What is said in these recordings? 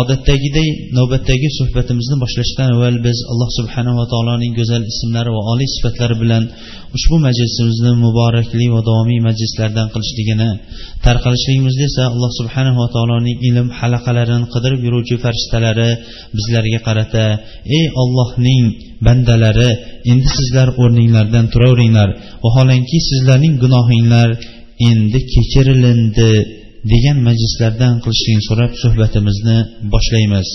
Odatdagiday navbatdagi suhbatimizni boshlashdan avval biz alloh subhanava taoloning go'zal ismlari va oliy sifatlari bilan ushbu majlisimizni muborakli va davomiy majlislardan qilishligini tarqalishligimizda esa alloh subhanava taoloning ilm halaqalarini qidirib yuruvchi farishtalari bizlarga qarata ey ollohning bandalari endi sizlar o'rninglardan turaveringlar. Vaholanki sizlarning gunohinglar endi kechirilindi. Degan majlislardan qilishligini so'rab suhbatimizni boshlaymiz.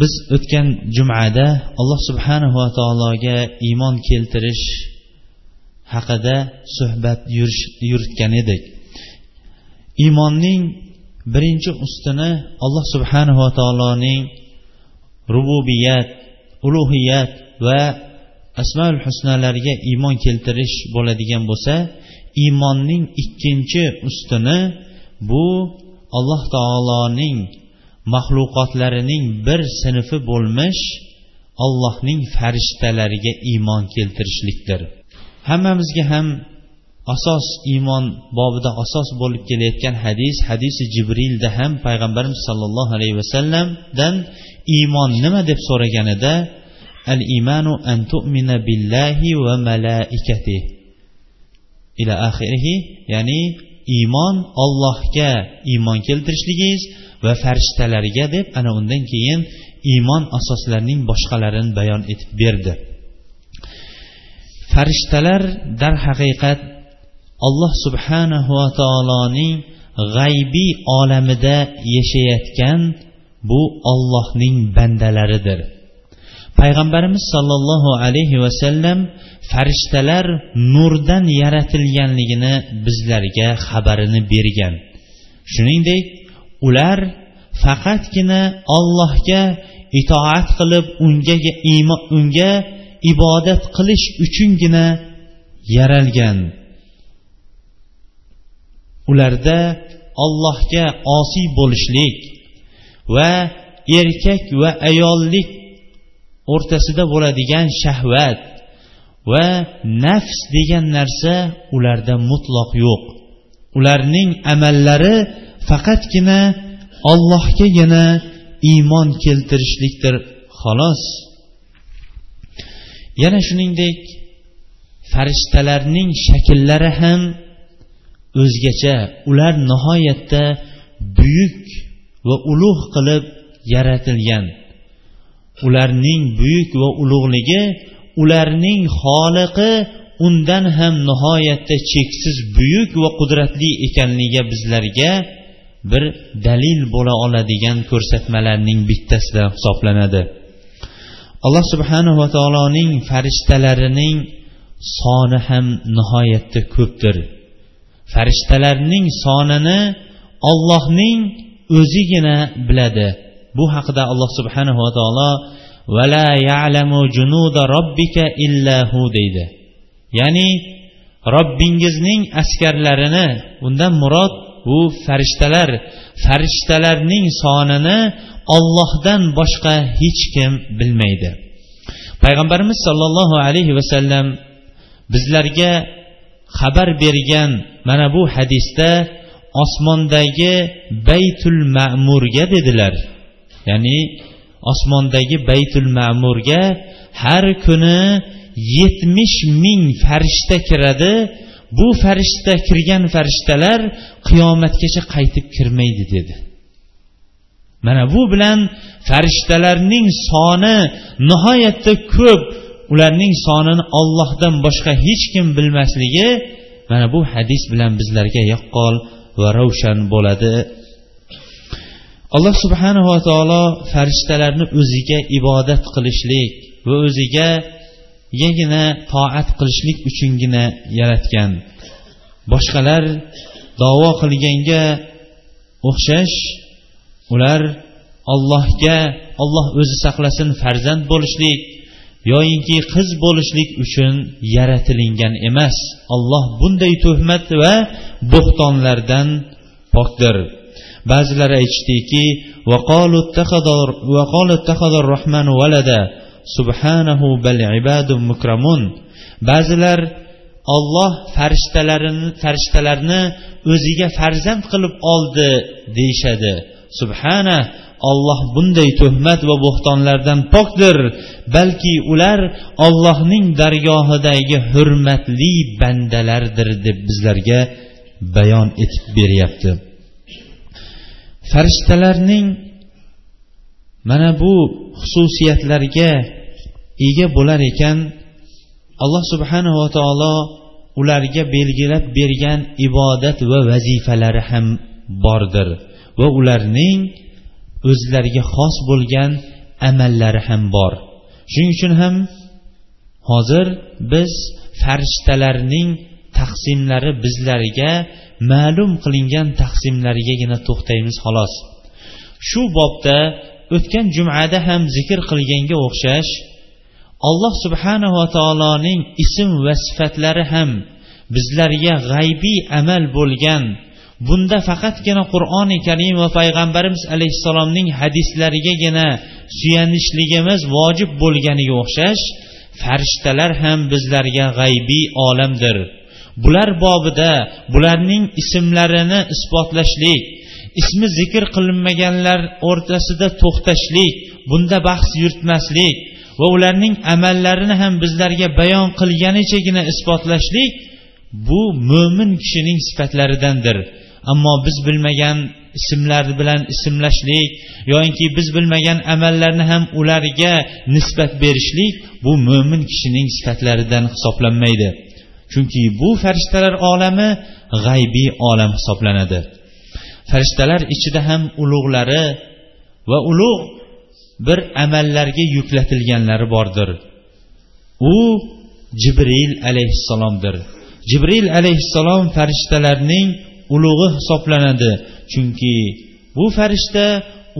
Biz o'tgan jumada alloh subhanahu va taologa iymon keltirish haqida suhbat yuritgan edik. Iymonning birinchi ustuni alloh subhanahu va taoloning rububiyat ulug'iyat va asmaul husnalarga iymon keltirish bo'ladigan bo'lsa iymonning ikkinchi ustuni bu alloh taoloning maxluqotlarining bir sinfi bo'lmish allohning farishtalariga iymon keltirishlikdir. Hammamizga ham asos iymon bobida asos bo'lib kelayotgan hadis hadisi jibrilda ham payg'ambarimiz sollallohu alayhi vasallamdan iymon nima deb so'raganida al imanu an tu'mina billahi va malaikati ila axirihi ya'ni iymon ollohga iymon keltirishligingiz va farishtalarga deb ana undan keyin iymon asoslarining boshqalarini bayon etib berdi. Farishtalar darhaqiqat alloh subhanahu va taoloning g'aybiy olamida yashayotgan bu ollohning bandalaridir. Payg'ambarimiz sollallohu alayhi vasallam farishtalar nurdan yaratilganligini bizlarga xabarini bergan. Shuningdek ular faqatgina ollohga itoat qilib unga unga ibodat qilish uchungina yaralgan. Ularda ollohga osiy bo'lishlik va erkak va ayollik o'rtasida bo'ladigan shahvat va nafs degan narsa ularda mutloq yo'q. Ularning amallari faqatgina ollohgagina iymon keltirishlikdir xolos. Yana shuningdek farishtalarning shakllari ham o'zgacha. Ular nihoyatda buyuk va ulug' qilib yaratilgan. Ularning buyuk va ulug'ligi ularning xoliqi undan ham nihoyatda cheksiz buyuk va qudratli ekanligiga bizlarga bir dalil bo'la oladigan ko'rsatmalarning bittasida hisoblanadi. Alloh subhanahu va taoloning farishtalarining soni ham nihoyatda ko'pdir. Farishtalarning sonini ollohning o'zigina biladi. Bu haqida alloh subhanahu va taolo vala ya'lamu junuda robbika illahu deydi. Ya'ni robbingizning askarlarini undan murod bu farishtalar farishtalarning sonini ollohdan boshqa hech kim bilmaydi. Payg'ambarimiz sollallohu alayhi vasallam bizlarga xabar bergan mana bu hadisda osmondagi baytul ma'murga dedilar. Ya'ni osmondagi baytul ma'murga har kuni yetmish ming farishta kiradi. Bu farishta kirgan farishtalar qiyomatgacha qaytib kirmaydi dedi. Mana bu bilan farishtalarning soni nihoyatda ko'p. Ularning sonini ollohdan boshqa hech kim bilmasligi mana bu hadis bilan bizlarga yaqqol va ravshan bo'ladi. Alloh subhanava taolo farishtalarni o'ziga ibodat qilishlik va o'ziga yagina toat qilishlik uchungina yaratgan. Boshqalar davo qilganga o'xshash ular ollohga olloh o'zi saqlasin farzand bo'lishlik yoyinki qiz bo'lishlik uchun yaratilingan emas. Olloh bunday tuhmat va bo'xtonlardan pokdir. Ba'zilari aytishdiki subhanahu bal ibadun mukramun. Ba'zilar olloh farishtalarini farishtalarni o'ziga farzand qilib oldi deyishadi. Subhana olloh bunday tuhmat va bo'xtonlardan pokdir balki ular ollohning dargohidagi hurmatli bandalardir deb bizlarga bayon etib beryapti. Farishtalarning mana bu xususiyatlarga ega bo'lar ekan alloh subhanava taolo ularga belgilab bergan ibodat va vazifalari ham bordir va ularning o'zlariga xos bo'lgan amallari ham bor. Shuning uchun ham hozir biz farishtalarning taqsimlari bizlarga ma'lum qilingan taqsimlarigagina to'xtaymiz xolos. Shu bobda o'tgan jumada ham zikr qilganga o'xshash alloh subhanava taoloning ism va sifatlari ham bizlarga g'aybiy amal bo'lgan bunda faqatgina qur'oni karim va payg'ambarimiz alayhissalomning hadislarigagina suyanishligimiz vojib bo'lganiga o'xshash farishtalar ham bizlarga g'aybiy olamdir. Bular bobida bularning ismlarini isbotlashlik ismi zikr qilinmaganlar o'rtasida to'xtashlik bunda bahs yuritmaslik va ularning amallarini ham bizlarga bayon qilganichagina isbotlashlik bu mo'min kishining sifatlaridandir. Ammo biz bilmagan ismlar bilan ismlashlik yoinki biz bilmagan amallarni ham ularga nisbat berishlik bu mo'min kishining sifatlaridan hisoblanmaydi. Chunki bu farishtalar olami g'aybiy olam hisoblanadi. Farishtalar ichida ham ulug'lari va ulug' bir amallarga yuklatilganlari bordir. U jibril alayhissalomdir. Jibril alayhissalom farishtalarning ulug'i hisoblanadi. Chunki bu farishta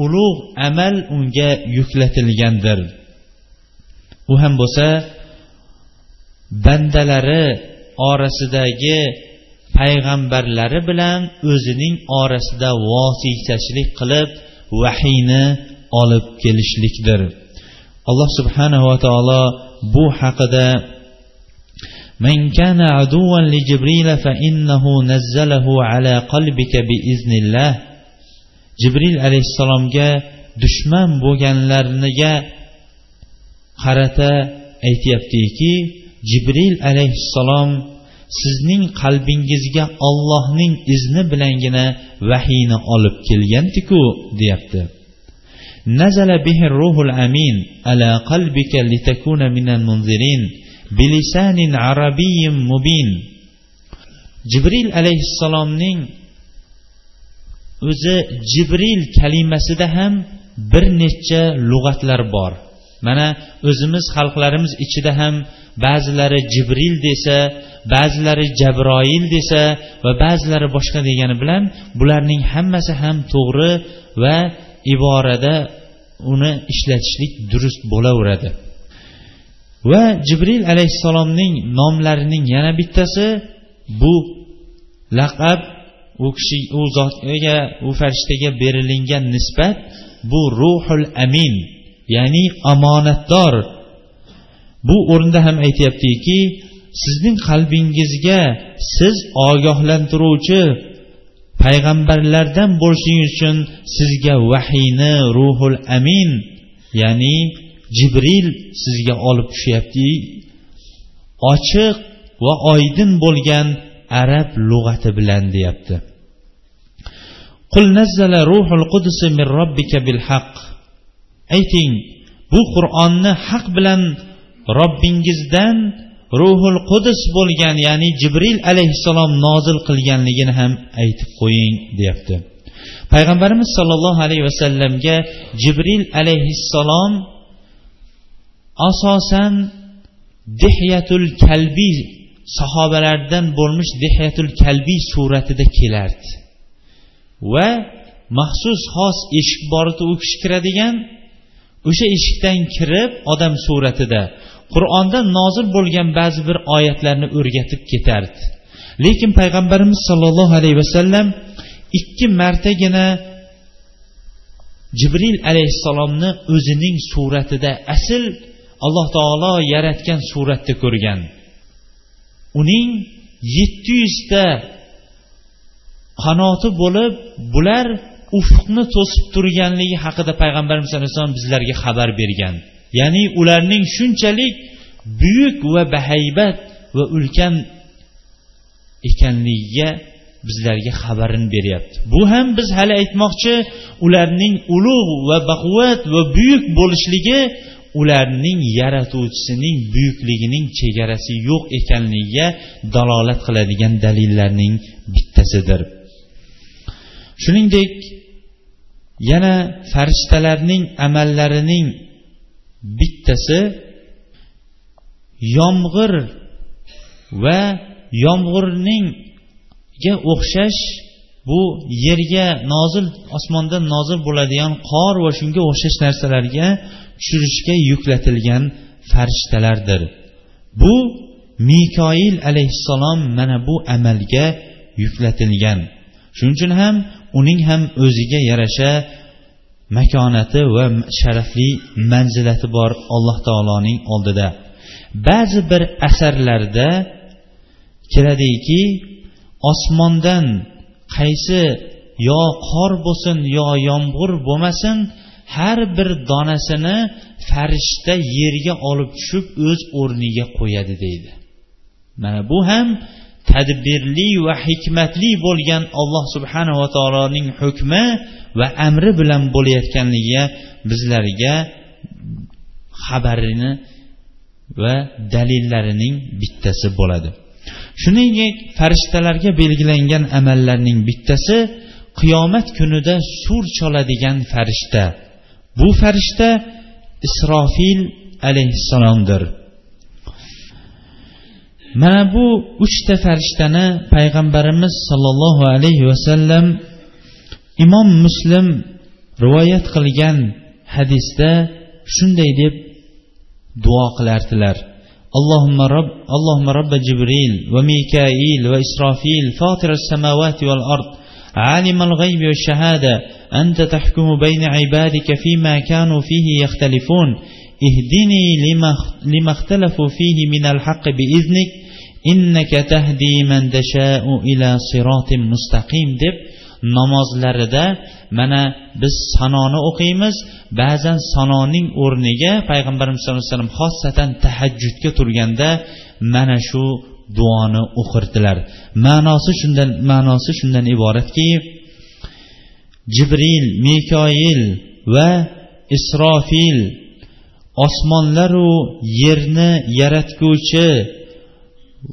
ulug' amal unga yuklatilgandir. U ham bo'lsa bandalari orasidagi payg'ambarlari bilan o'zining orasida vositachilik qilib vahiyni olib kelishlikdir alloh subhanava taolo bu haqida من كان عدوا لجبريل فإنه نزله على قلبك بإذن الله jibril alayhissalomga dushman bo'lganlarniga qarata aytyaptiki jibril alayhissalom sizning qalbingizga ollohning izni bilangina vahiyni olib kelgandiku deyapti. Nazala bihi ruhul amin ala qalbika litakuna minal munzirin bilisanin arabiyyin mubin. Jibril alayhissalomning o'zi jibril kalimasida ham bir necha lug'atlar bor. Mana o'zimiz xalqlarimiz ichida ham ba'zilari jibril desa ba'zilari jabroil desa va ba'zilari boshqa degani bilan bularning hammasi ham to'g'ri va iborada uni ishlatishlik durust bo'laveradi. Va jibril alayhissalomning nomlarining yana bittasi bu laqab u kishi u zotga u farishtaga berilingan nisbat bu ruhul amin ya'ni omonatdor bu o'rinda ham aytyaptiki sizning qalbingizga siz ogohlantiruvchi payg'ambarlardan bo'lishingiz uchun sizga vahiyni ruhul amin ya'ni jibril sizga olib tushyapti. Ochiq va oydin bo'lgan arab lug'ati bilan deyapti. Qul nazzala ruhul qudus min robbika bil haq ayting bu qur'onni haq bilan robbingizdan ruhul qudus bo'lgan ya'ni jibril alayhissalom nozil qilganligini ham aytib qo'ying deyapti. Payg'ambarimiz sollallohu alayhi vasallamga jibril alayhissalom asosan dihyatul kalbiy sahobalardan bo'lmish dihyatul kalbiy suratida kelardi. Va maxsus xos eshik bor edi u kishi kiradigan o'sha eshikdan kirib odam suratida qur'onda nozil bo'lgan ba'zi bir oyatlarni o'rgatib ketardi. Lekin payg'ambarimiz sollallohu alayhi vasallam ikki martagina jibril alayhissalomni o'zining suratida asl alloh taolo yaratgan suratda ko'rgan. Uning yetti yuzta qanoti bo'lib bular ufqni to'sib turganligi haqida payg'ambarimiz alayhissalom bizlarga xabar bergan. Ya'ni ularning shunchalik buyuk va bahaybat va ulkan ekanligiga bizlarga xabarini beryapti. Bu ham biz hali aytmoqchi ularning ulug' va baquvvat va buyuk bo'lishligi ularning yaratuvchisining buyukligining chegarasi yo'q ekanligiga dalolat qiladigan dalillarning bittasidir. Shuningdek yana farishtalarning amallarining bittasi yomg'ir va yomg'irningga o'xshash bu yerga nozil osmondan nozil bo'ladigan qor va shunga o'xshash narsalarga tushirishga yuklatilgan farishtalardir. Bu mikoil alayhissalom mana bu amalga yuklatilgan. Shuning uchun ham uning ham o'ziga yarasha makonati va sharafli manzilati bor alloh taoloning oldida. Ba'zi bir asarlarda keladiki osmondan qaysi yo qor bo'lsin yo yomg'ir bo'lmasin har bir donasini farishta yerga olib tushib o'z o'rniga qo'yadi deydi. Mana bu ham tadbirli va hikmatli bo'lgan alloh subhanava taoloning hukmi va amri bilan bo'layotganligiga bizlarga xabarini va dalillarining bittasi bo'ladi. Shuningdek farishtalarga belgilangan amallarning bittasi qiyomat kunida sur choladigan farishta. Bu farishta isrofil alayhissalomdir. mana bu uchta farishtani payg'ambarimiz sollallohu alayhi vasallam imom muslim rivoyat qilgan hadisda shunday deb duo qilardilar اللهم رب اللهم رب جبريل وميكائيل وإسرافيل فاطر السماوات والأرض عالم الغيب والشهادة أنت تحكم بين عبادك فيما كانوا فيه يختلفون اهدني لما, لما اختلفوا فيه من الحق بإذنك إنك تهدي من تشاء إلى صراط مستقيم deb namozlarida mana biz sanoni o'qiymiz ba'zan sanoning o'rniga payg'ambarimiz sallallohu alayhi vasallam xossatan tahajjudga turganda mana shu duoni o'qirdilar ma'nosi shundan ma'nosi shundan iboratki jibril mikoil va isrofil osmonlaru yerni yaratguvchi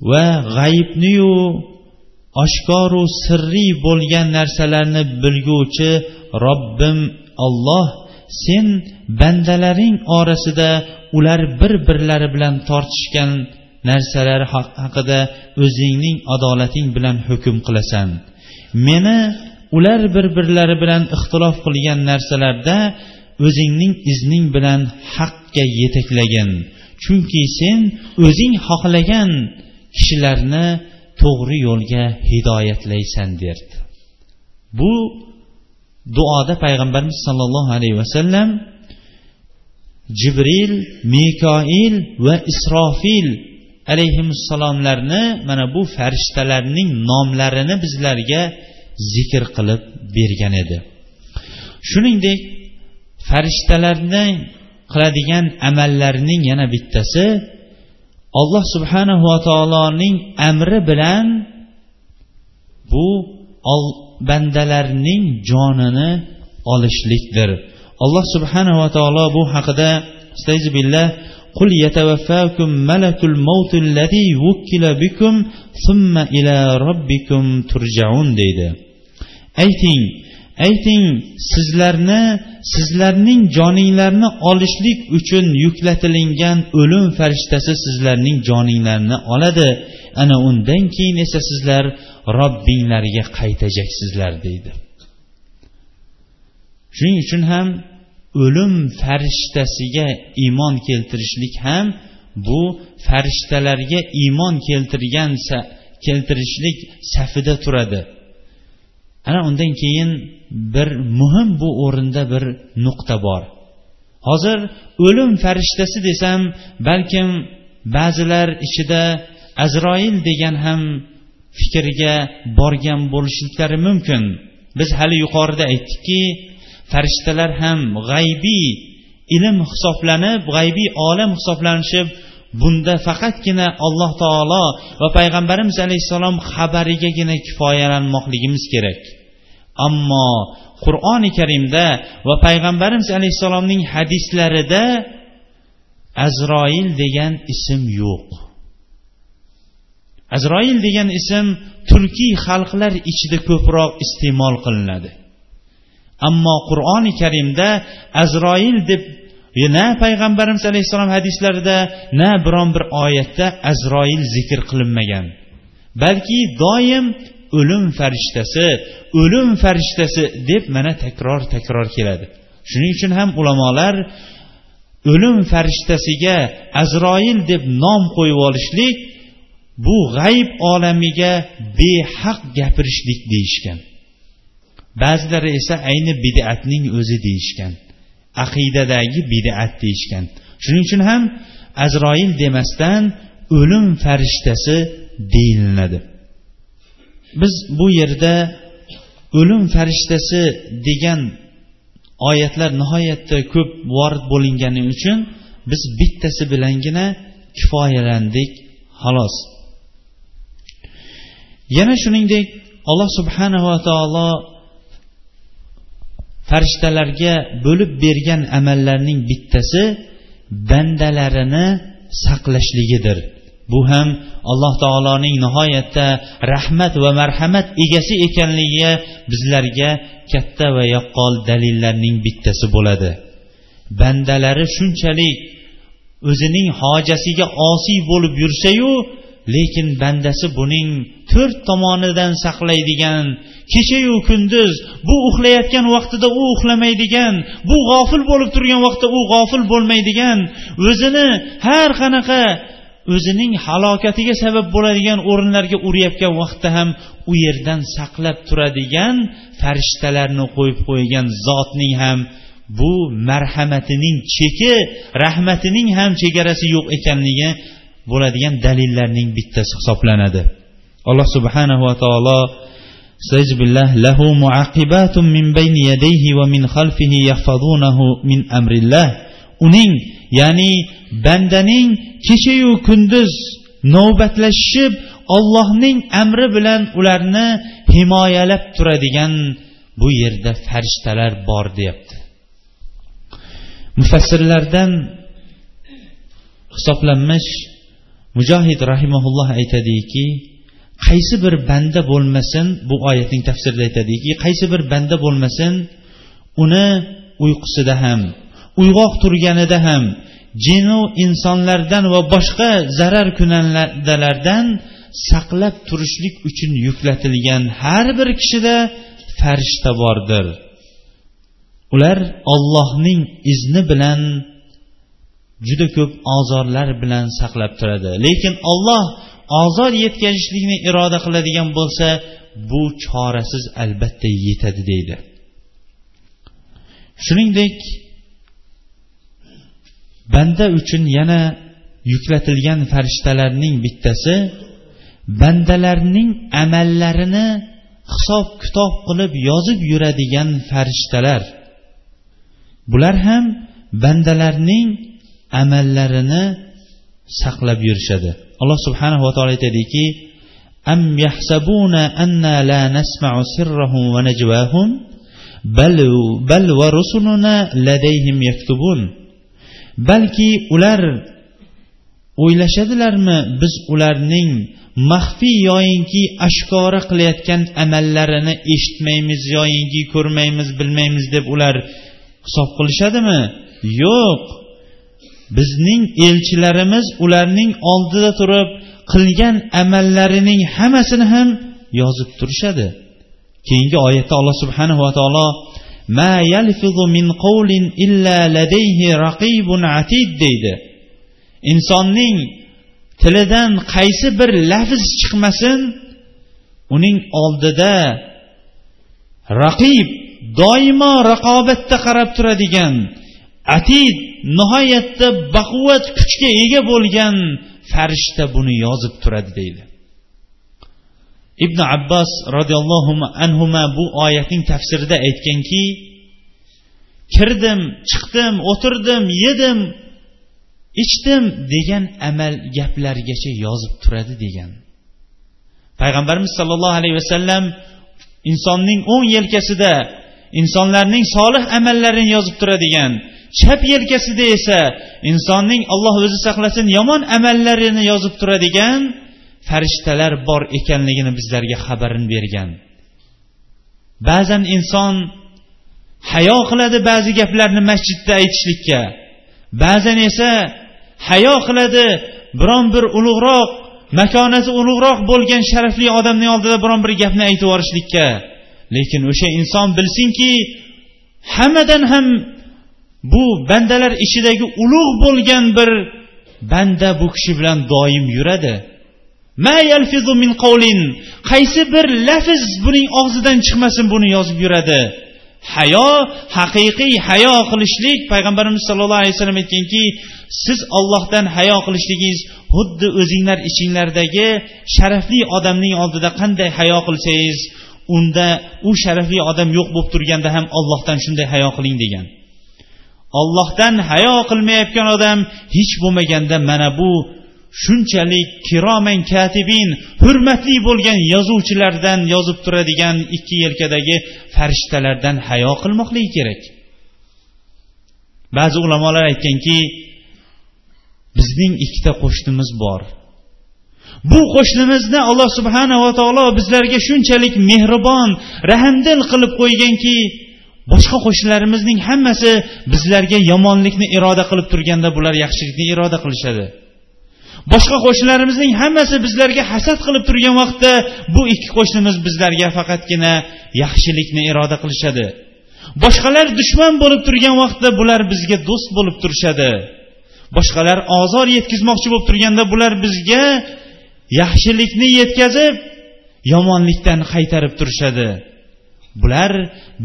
va g'ayibniyu oshkoru sirriy bo'lgan narsalarni bilguvchi robbim olloh sen bandalaring orasida ular bir birlari bilan tortishgan narsalar haqida o'zingning adolating bilan hukm qilasan. Meni ular bir birlari bilan ixtilof qilgan narsalarda o'zingning izning bilan haqga yetaklagin chunki sen o'zing xohlagan kishilarni to'g'ri yo'lga hidoyatlaysan derdi. Bu duoda payg'ambarimiz sollallohu alayhi vasallam jibril mikoil va isrofil alayhissalomlarni mana bu farishtalarning nomlarini bizlarga zikr qilib bergan edi. Shuningdek farishtalarni qiladigan amallarining yana bittasi alloh subhanahu va taoloning amri bilan bu bandalarning jonini olishlikdir alloh subhanahu va taolo bu haqida billah قل يتوفاكم ملك الموت الذي وكل بكم ثم إلى ربكم ترجعون deydi ayting ayting sizlarni sizlarning joninglarni olishlik uchun yuklatilingan o'lim farishtasi sizlarning joninglarni oladi. Ana undan keyin esa sizlar robbinglarga qaytajaksizlar deydi. Shuning uchun ham o'lim farishtasiga iymon keltirishlik ham bu farishtalarga iymon keltirgan keltirishlik safida turadi. Ana undan keyin bir muhim bu o'rinda bir nuqta bor. Hozir o'lim farishtasi desam balkim ba'zilar ichida azroil degan ham fikrga borgan bo'lishliklari mumkin. Biz hali yuqorida aytdikki farishtalar ham g'aybiy ilm hisoblanib g'aybiy olam hisoblanishib bunda faqatgina alloh taolo va payg'ambarimiz alayhissalom xabarigagina kifoyalanmoqligimiz kerak. Ammo qur'oni karimda va payg'ambarimiz alayhissalomning hadislarida azroil degan ism yo'q. Azroil degan ism turkiy xalqlar ichida ko'proq iste'mol qilinadi. Ammo qur'oni karimda azroil deb na payg'ambarimiz alayhissalom hadislarida na biron bir oyatda azroil zikr qilinmagan. Balki doim o'lim farishtasi o'lim farishtasi deb mana takror takror keladi. Shuning uchun ham ulamolar o'lim farishtasiga azroil deb nom qo'yib olishlik bu g'ayb olamiga behaq gapirishlik deyishgan. Ba'zilari esa ayni bidatning o'zi deyishgan aqidadagi bidat deyishgan. Shuning uchun ham azroil demasdan o'lim farishtasi deyilinadi biz bu yerda o'lim farishtasi degan oyatlar nihoyatda ko'p vorid bo'lingani uchun biz bittasi bilangina kifoyalandik xolos yana shuningdek alloh subhanava taolo farishtalarga bo'lib bergan amallarning bittasi bandalarini saqlashligidir. Bu ham alloh taoloning nihoyatda rahmat va marhamat egasi ekanligiga bizlarga katta va yaqqol dalillarning bittasi bo'ladi. Bandalari shunchalik o'zining hojasiga osiy bo'lib yursayu lekin bandasi buning to'rt tomonidan saqlaydigan kechayu kunduz bu uxlayotgan vaqtida u uxlamaydigan bu g'ofil bo'lib turgan vaqtda u g'ofil bo'lmaydigan o'zini har qanaqa o'zining halokatiga sabab bo'ladigan o'rinlarga urayotgan vaqtda ham u yerdan saqlab turadigan farishtalarni qo'yib qo'ygan zotning ham bu marhamatining cheki rahmatining ham chegarasi yo'q ekanligi bo'ladigan dalillarning bittasi hisoblanadi alloh subhanahu va taolo استعذ بالله له معقبات من بين يديه ومن خلفه يحفظونه من أمر الله uning ya'ni bandaning kechayu kunduz navbatlashishib ollohning amri bilan ularni himoyalab turadigan bu yerda farishtalar bor deyapti. Mufassirlardan hisoblanmish mujohid rahimaulloh aytadiki qaysi bir banda bo'lmasin bu oyatning tafsirida aytadiki qaysi bir banda bo'lmasin uni uyqusida ham uyg'oq turganida ham jinu insonlardan va boshqa zarar kunandalardan saqlab turishlik uchun yuklatilgan har bir kishida farishta bordir. Ular ollohning izni bilan juda ko'p ozorlar bilan saqlab turadi. Lekin olloh ozor yetkazishlikni iroda qiladigan bo'lsa bu chorasiz albatta yetadi deydi. Shuningdek banda uchun yana yuklatilgan farishtalarning bittasi bandalarning amallarini hisob kitob qilib yozib yuradigan farishtalar. Bular ham bandalarning amallarini saqlab yurishadi. Alloh subhanahu va taolo aytadiki am yahsabuna anna la نسمع sirrahum ونجواهم بل, bal bal لديهم rusuluna ladayhim yaktubun. Balki ular o'ylashadilarmi biz ularning maxfiy yoyinki oshkora qilayotgan amallarini eshitmaymiz yoyinki ko'rmaymiz bilmaymiz deb ular hisob qilishadimi? Yo'q. Bizning elchilarimiz ularning oldida turib qilgan amallarining hammasini ham yozib turishadi. Keyingi oyatda alloh subhanahu va taolo ma yalfizu min qawlin illa ladayhi raqibun atid deydi. Insonning tilidan qaysi bir lafz chiqmasin uning oldida raqib doimo raqobatda qarab turadigan atid nihoyatda baquvvat kuchga ega bo'lgan farishta buni yozib turadi deydi. Ibn abbos roziyallohu anhuma bu oyatning tafsirida aytganki kirdim chiqdim o'tirdim yedim ichdim degan amal gaplargacha yozib turadi degan. Payg'ambarimiz sollallohu alayhi vasallam insonning o'ng yelkasida insonlarning solih amallarini yozib turadigan chap yelkasida esa insonning alloh o'zi saqlasin yomon amallarini yozib turadigan farishtalar bor ekanligini bizlarga xabarini bergan. Ba'zan inson hayo qiladi ba'zi gaplarni masjidda aytishlikka. Ba'zan esa hayo qiladi biron bir ulug'roq makonati ulug'roq bo'lgan sharafli odamning oldida biron bir gapni aytib yuborishlikka. Lekin o'sha inson bilsinki hammadan ham bu bandalar ichidagi ulug' bo'lgan bir banda bu kishi bilan doim yuradi. Qaysi bir lafz buning og'zidan chiqmasin buni yozib yuradi? Hayo haqiqiy hayo qilishlik. Payg'ambarimiz sollallohu alayhi vasallam aytganki siz ollohdan hayo qilishligingiz xuddi o'zinglar ichinglardagi sharafli odamning oldida qanday hayo qilsangiz unda u sharafli odam yo'q bo'lib turganda ham ollohdan shunday hayo qiling degan. Ollohdan hayo qilmayotgan odam hech bo'lmaganda mana bu shunchalik kiromen katibin hurmatli bo'lgan yozuvchilardan yozib turadigan ikki yelkadagi farishtalardan hayo qilmoqligi kerak. Ba'zi ulamolar aytganki bizning ikkita qo'shnimiz bor. Bu qo'shnimizni alloh subhanava taolo bizlarga shunchalik mehribon rahmdil qilib qo'yganki boshqa qo'shnilarimizning hammasi bizlarga yomonlikni iroda qilib turganda bular yaxshilikni iroda qilishadi. Boshqa qo'shnilarimizning hammasi bizlarga hasad qilib turgan vaqtda bu ikki qo'shnimiz bizlarga faqatgina yaxshilikni iroda qilishadi. Boshqalar dushman bo'lib turgan vaqtda bular bizga do'st bo'lib turishadi. Boshqalar ozor yetkazmoqchi bo'lib turganda bular bizga yaxshilikni yetkazib yomonlikdan qaytarib turishadi. Bular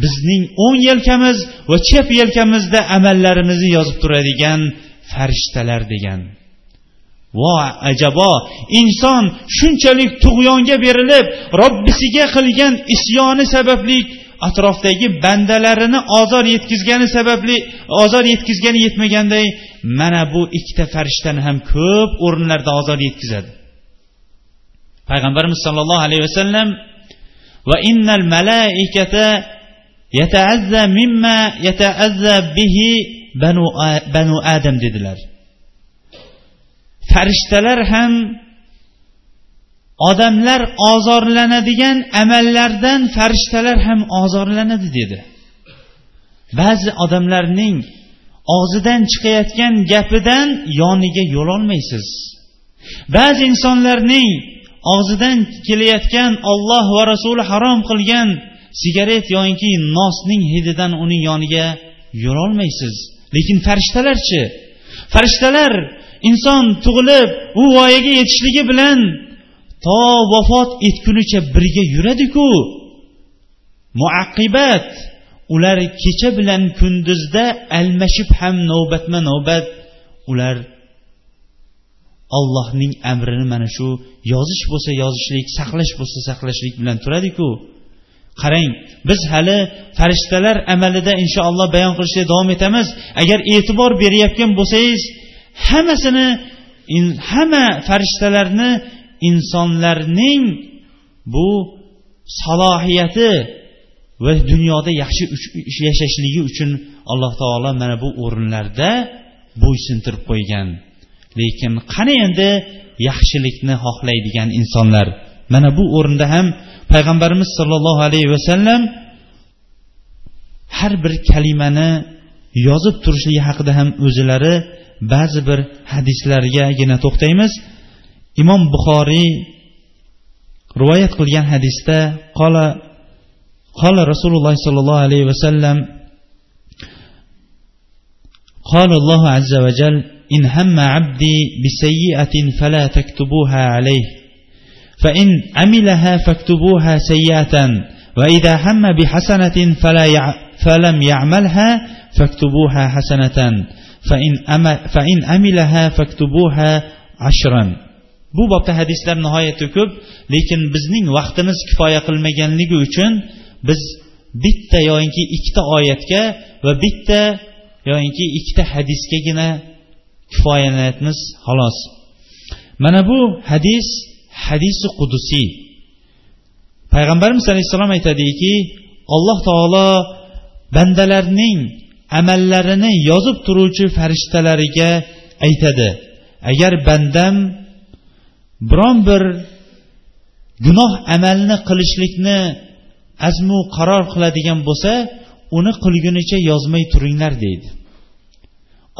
bizning o'ng yelkamiz va chap yelkamizda amallarimizni yozib turadigan farishtalar degan. Vo ajabo. Inson shunchalik tug'yonga berilib robbisiga qilgan isyoni sababli atrofdagi bandalarini ozor yetkazgani sababli ozor yetkazgani yetmaganday mana bu ikkita farishtani ham ko'p o'rinlarda ozor yetkazadi. Payg'ambarimiz sollallohu alayhi vasallam va innal malaikata yataazza mimma yataazza bihi banu banu adam dedilar. Farishtalar ham odamlar ozorlanadigan amallardan farishtalar ham ozorlanadi dedi. Ba'zi odamlarning og'zidan chiqayotgan gapidan yoniga yo'lolmaysiz. Ba'zi insonlarning og'zidan kelayotgan olloh va rasuli harom qilgan sigaret yoinki nosning hididan uning yoniga yurolmaysiz lekin farishtalarchi farishtalar inson tug'ilib u voyaga yetishligi bilan to vafot etgunicha birga yuradiku. Muaqibat ular kecha bilan kunduzda almashib ham navbatma navbat ular ollohning amrini mana shu yozish bo'lsa yozishlik saqlash bo'lsa saqlashlik bilan turadiku. Qarang biz hali farishtalar amalida inshaalloh bayon qilishda davom etamiz. Agar e'tibor berayotgan bo'lsangiz hammasini hamma farishtalarni insonlarning bu salohiyati va dunyoda yaxshi yashashligi uchun alloh taolo mana bu o'rinlarda bo'ysuntirib qo'ygan. Lekin qani endi yaxshilikni xohlaydigan insonlar? Mana bu o'rinda ham payg'ambarimiz sollallohu alayhi vasallam har bir kalimani yozib turishligi haqida ham o'zilari ba'zi bir hadislargagina to'xtaymiz imom buxoriy rivoyat qilgan hadisda qola qola rasululloh sollallohu alayhi vasallam قال الله عز وجل إن هم عبدي بسيئة فلا تكتبوها عليه فإن عملها فاكتبوها سيئة وإذا هم بحسنة فلا يع فلم يعملها فاكتبوها حسنة فإن, فإن عملها فاكتبوها عشرا bu bobda hadislar nihoyatda ko'p lekin bizning vaqtimiz kifoya qilmaganligi uchun biz bitta yoyinki ikkita oyatga va bitta yoyinki ikkita hadisgagina kifoyalanayapmiz xolos mana bu hadis hadisi qudusiy payg'ambarimiz alayhissalom aytadiki alloh taolo bandalarning amallarini yozib turuvchi farishtalariga aytadi agar bandam biron bir gunoh amalni qilishlikni azmu qaror qiladigan bo'lsa uni qilgunicha yozmay turinglar deydi.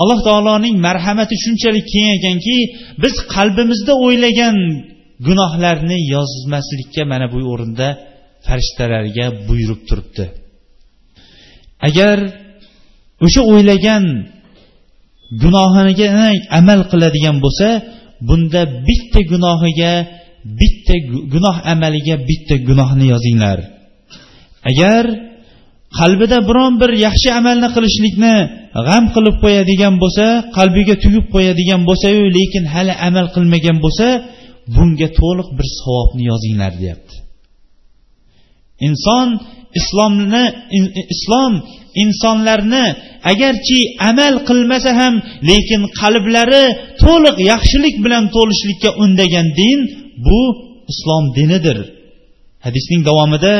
Alloh taoloning marhamati shunchalik keng ekanki biz qalbimizda o'ylagan gunohlarni yozmaslikka mana bu o'rinda farishtalarga buyurib turibdi. Agar o'sha o'ylagan gunohiga amal qiladigan bo'lsa bunda bitta gunohiga bitta gunoh amaliga bitta gunohni yozinglar. Agar qalbida biron bir yaxshi amalni qilishlikni g'am qilib qo'yadigan bo'lsa qalbiga tugib qo'yadigan bo'lsayu lekin hali amal qilmagan bo'lsa bunga to'liq bir savobni yozinglar deyapti. Inson islomni islom insonlarni agarchi amal qilmasa ham lekin qalblari to'liq yaxshilik bilan to'lishlikka undagan din bu islom dinidir. Hadisning davomida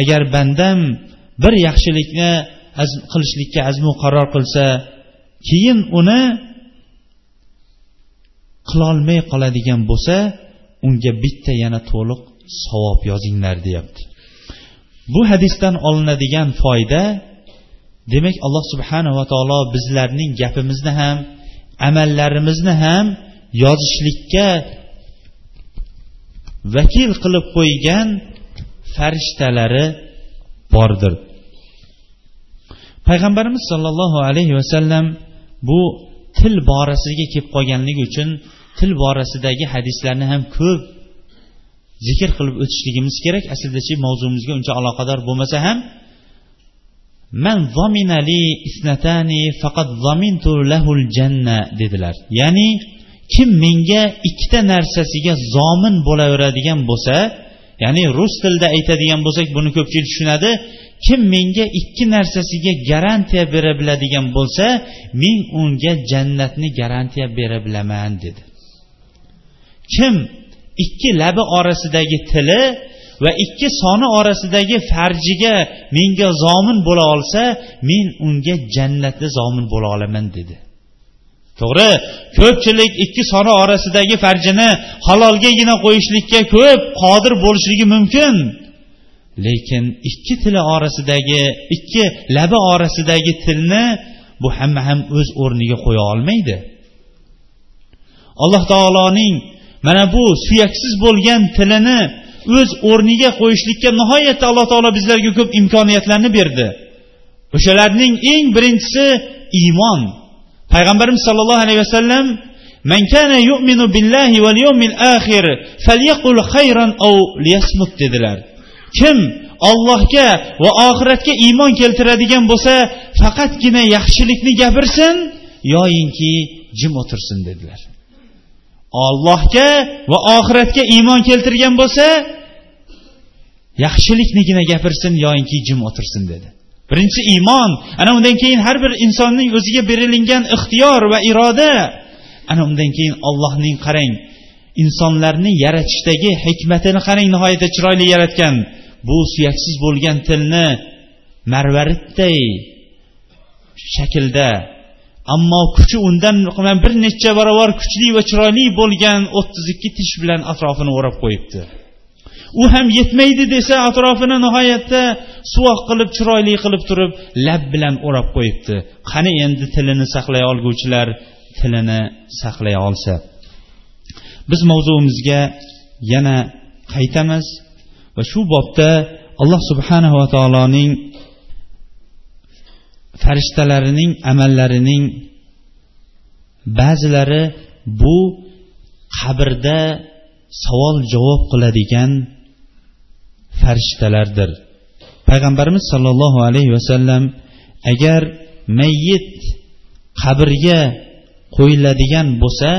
agar bandam bir yaxshilikni qilishlikka azmu qaror qilsa keyin uni qilolmay qoladigan bo'lsa unga bitta yana to'liq savob yozinglar deyapti. Bu hadisdan olinadigan foyda demak alloh subhanava taolo bizlarning gapimizni ham amallarimizni ham yozishlikka vakil qilib qo'ygan farishtalari bordir. Payg'ambarimiz sollallohu alayhi vasallam bu til borasiga kelib qolganligi uchun til borasidagi hadislarni ham ko'p zikr qilib o'tishligimiz kerak. Aslidachi mavzumizga uncha aloqador bo'lmasa ham man zominali isnatani faqat zomintu lahul janna dedilar. Ya'ni kim menga ikkita narsasiga zomin bo'laveradigan bo'lsa ya'ni rus tilida aytadigan bo'lsak buni ko'pchilik tushunadi kim menga ikki narsasiga garantiya bera biladigan bo'lsa men unga jannatni garantiya bera bilaman dedi. Kim ikki labi orasidagi tili va ikki soni orasidagi farjiga menga zomin bo'la olsa men unga jannatda zomin bo'la olaman dedi. To'g'ri ko'pchilik ikki soni orasidagi farjini halolgagina qo'yishlikka ko'p qodir bo'lishligi mumkin. Lekin ikki tili orasidagi ikki labi orasidagi tilni bu hamma ham o'z o'rniga qo'ya olmaydi. Alloh taoloning mana bu suyaksiz bo'lgan tilini o'z o'rniga qo'yishlikka nihoyatda alloh taolo bizlarga ko'p imkoniyatlarni berdi o'shalarning eng birinchisi iymon payg'ambarimiz sollallohu alayhi vasallam من كان يؤمن بالله واليوم الآخر فليقل خيرا أو ليصمت dedilar kim ollohga va oxiratga iymon keltiradigan bo'lsa faqatgina yaxshilikni gapirsin yoyinki jim o'tirsin dedilar Ollohga va oxiratga iymon keltirgan bo'lsa yaxshiliknigina gapirsin yoyinki jim o'tirsin dedi. Birinchi iymon. Ana undan keyin har bir insonning o'ziga berilingan ixtiyor va iroda. Ana undan keyin ollohning qarang insonlarni yaratishdagi hikmatini qarang nihoyatda chiroyli yaratgan. Bu suyaksiz bo'lgan tilni marvaridday shaklda ammo kuchi undan bir necha barobar kuchli va chiroyli bo'lgan o'ttiz ikki tish bilan atrofini o'rab qo'yibdi. U ham yetmaydi desa atrofini nihoyatda suvoq qilib chiroyli qilib turib lab bilan o'rab qo'yibdi. Qani endi tilini saqlay olguvchilar tilini saqlay olsa? Biz mavzuimizga yana qaytamiz va shu bobda alloh subhanava taoloning farishtalarining amallarining ba'zilari bu qabrda savol javob qiladigan farishtalardir. Payg'ambarimiz sollallohu alayhi vasallam agar mayyit qabrga qo'yiladigan bo'lsa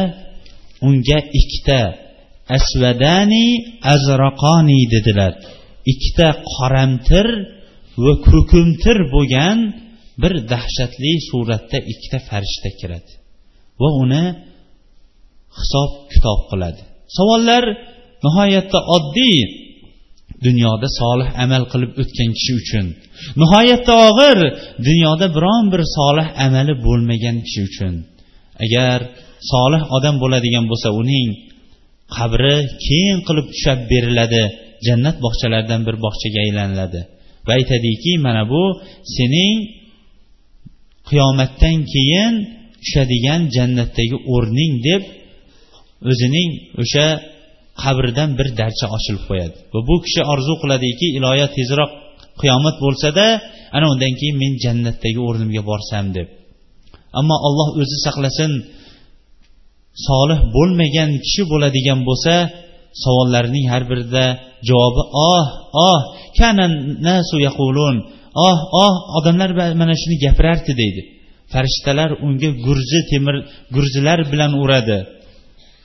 unga ikkita asvadani azraqoni dedilar. Ikkita qoramtir va kurkumtir bo'lgan bir dahshatli suratda ikkita farishta kiradi va uni hisob kitob qiladi. Savollar nihoyatda oddiy dunyoda solih amal qilib o'tgan kishi uchun nihoyatda og'ir dunyoda biron bir solih amali bo'lmagan kishi uchun. Agar solih odam bo'ladigan bo'lsa uning qabri keng qilib tushab beriladi jannat bog'chalaridan bir bog'chaga aylaniladi. Va aytadiki mana bu sening qiyomatdan keyin tushadigan jannatdagi o'rning deb o'zining o'sha qabridan bir darcha ochilib qo'yadi. Va bu kishi orzu qiladiki iloyo tezroq qiyomat bo'lsada ana undan keyin men jannatdagi o'rnimga borsam deb. Ammo alloh o'zi saqlasin solih bo'lmagan kishi bo'ladigan bo'lsa savollarning har birida javobi oh oh kana nasu yaqulun. Oh oh odamlar mana shuni gapirardi deydi. Farishtalar unga gurzi temir gurzilar bilan uradi.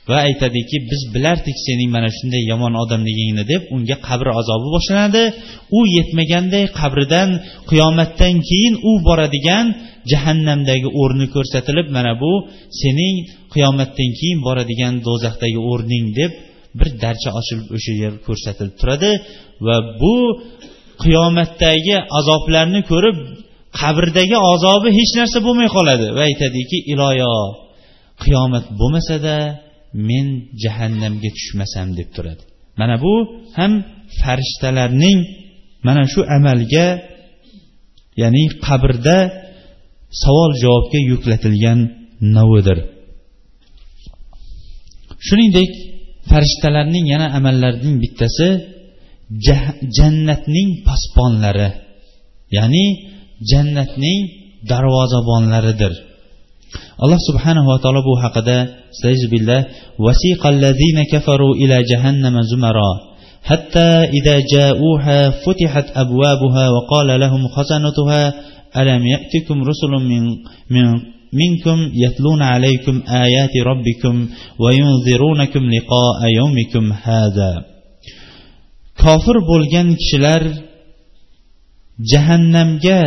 Va aytadiki biz bilardik sening mana shunday yomon odamligingni deb unga qabr azobi boshlanadi. U yetmaganday qabridan qiyomatdan keyin u boradigan jahannamdagi o'rni ko'rsatilib mana bu sening qiyomatdan keyin boradigan do'zaxdagi o'rning deb bir darcha ochilib o'sha yer ko'rsatilib turadi. Va bu qiyomatdagi azoblarni ko'rib qabrdagi azobi hech narsa bo'lmay qoladi. Va aytadiki iloyo qiyomat bo'lmasada men jahannamga tushmasam deb turadi. Mana bu ham farishtalarning mana shu amalga ya'ni qabrda savol javobga yuklatilgan navidir shuningdek farishtalarning yana amallarining bittasi jannatning posbonlari ya'ni jannatning darvozabonlaridir alloh subhanahu va taolo bu haqida billah وسيق الذين كفروا إلى جهنم زمرا حتى إذا جاءوها فتحت أبوابها وقال لهم خزنتها ألم يأتكم رسل من, من منكم يتلون عليكم آيات ربكم وينذرونكم لقاء يومكم هذا kofir bo'lgan kishilar jahannamga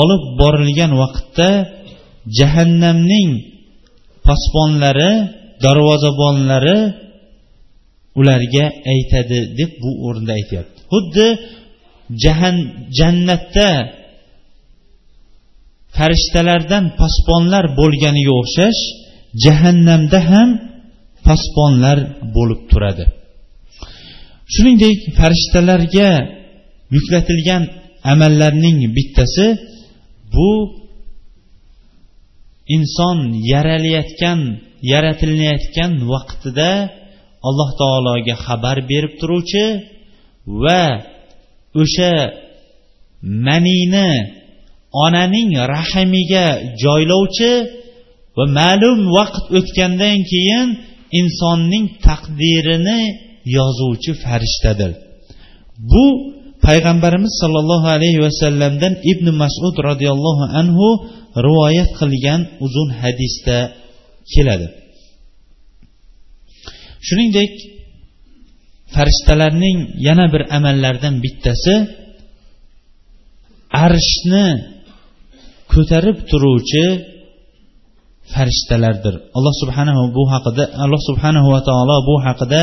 olib borilgan vaqtda jahannamning posbonlari darvozabonlari ularga aytadi deb bu o'rinda aytyapti. Xuddi jahan jannatda farishtalardan posbonlar bo'lganiga o'xshash jahannamda ham posbonlar bo'lib turadi. Shuningdek farishtalarga yuklatilgan amallarning bittasi bu inson yaralayotgan yaratilayotgan vaqtida alloh taologa xabar berib turuvchi va o'sha manini onaning rahimiga joylovchi va ma'lum vaqt o'tgandan keyin insonning taqdirini yozuvchi farishtadir. Bu payg'ambarimiz sollallohu alayhi vasallamdan ibn masud roziyallohu anhu rivoyat qilgan uzun hadisda keladi. Shuningdek farishtalarning yana bir amallaridan bittasi arshni ko'tarib turuvchi farishtalardir. Alloh subhanahu bu haqida alloh subhanahu va taolo bu haqida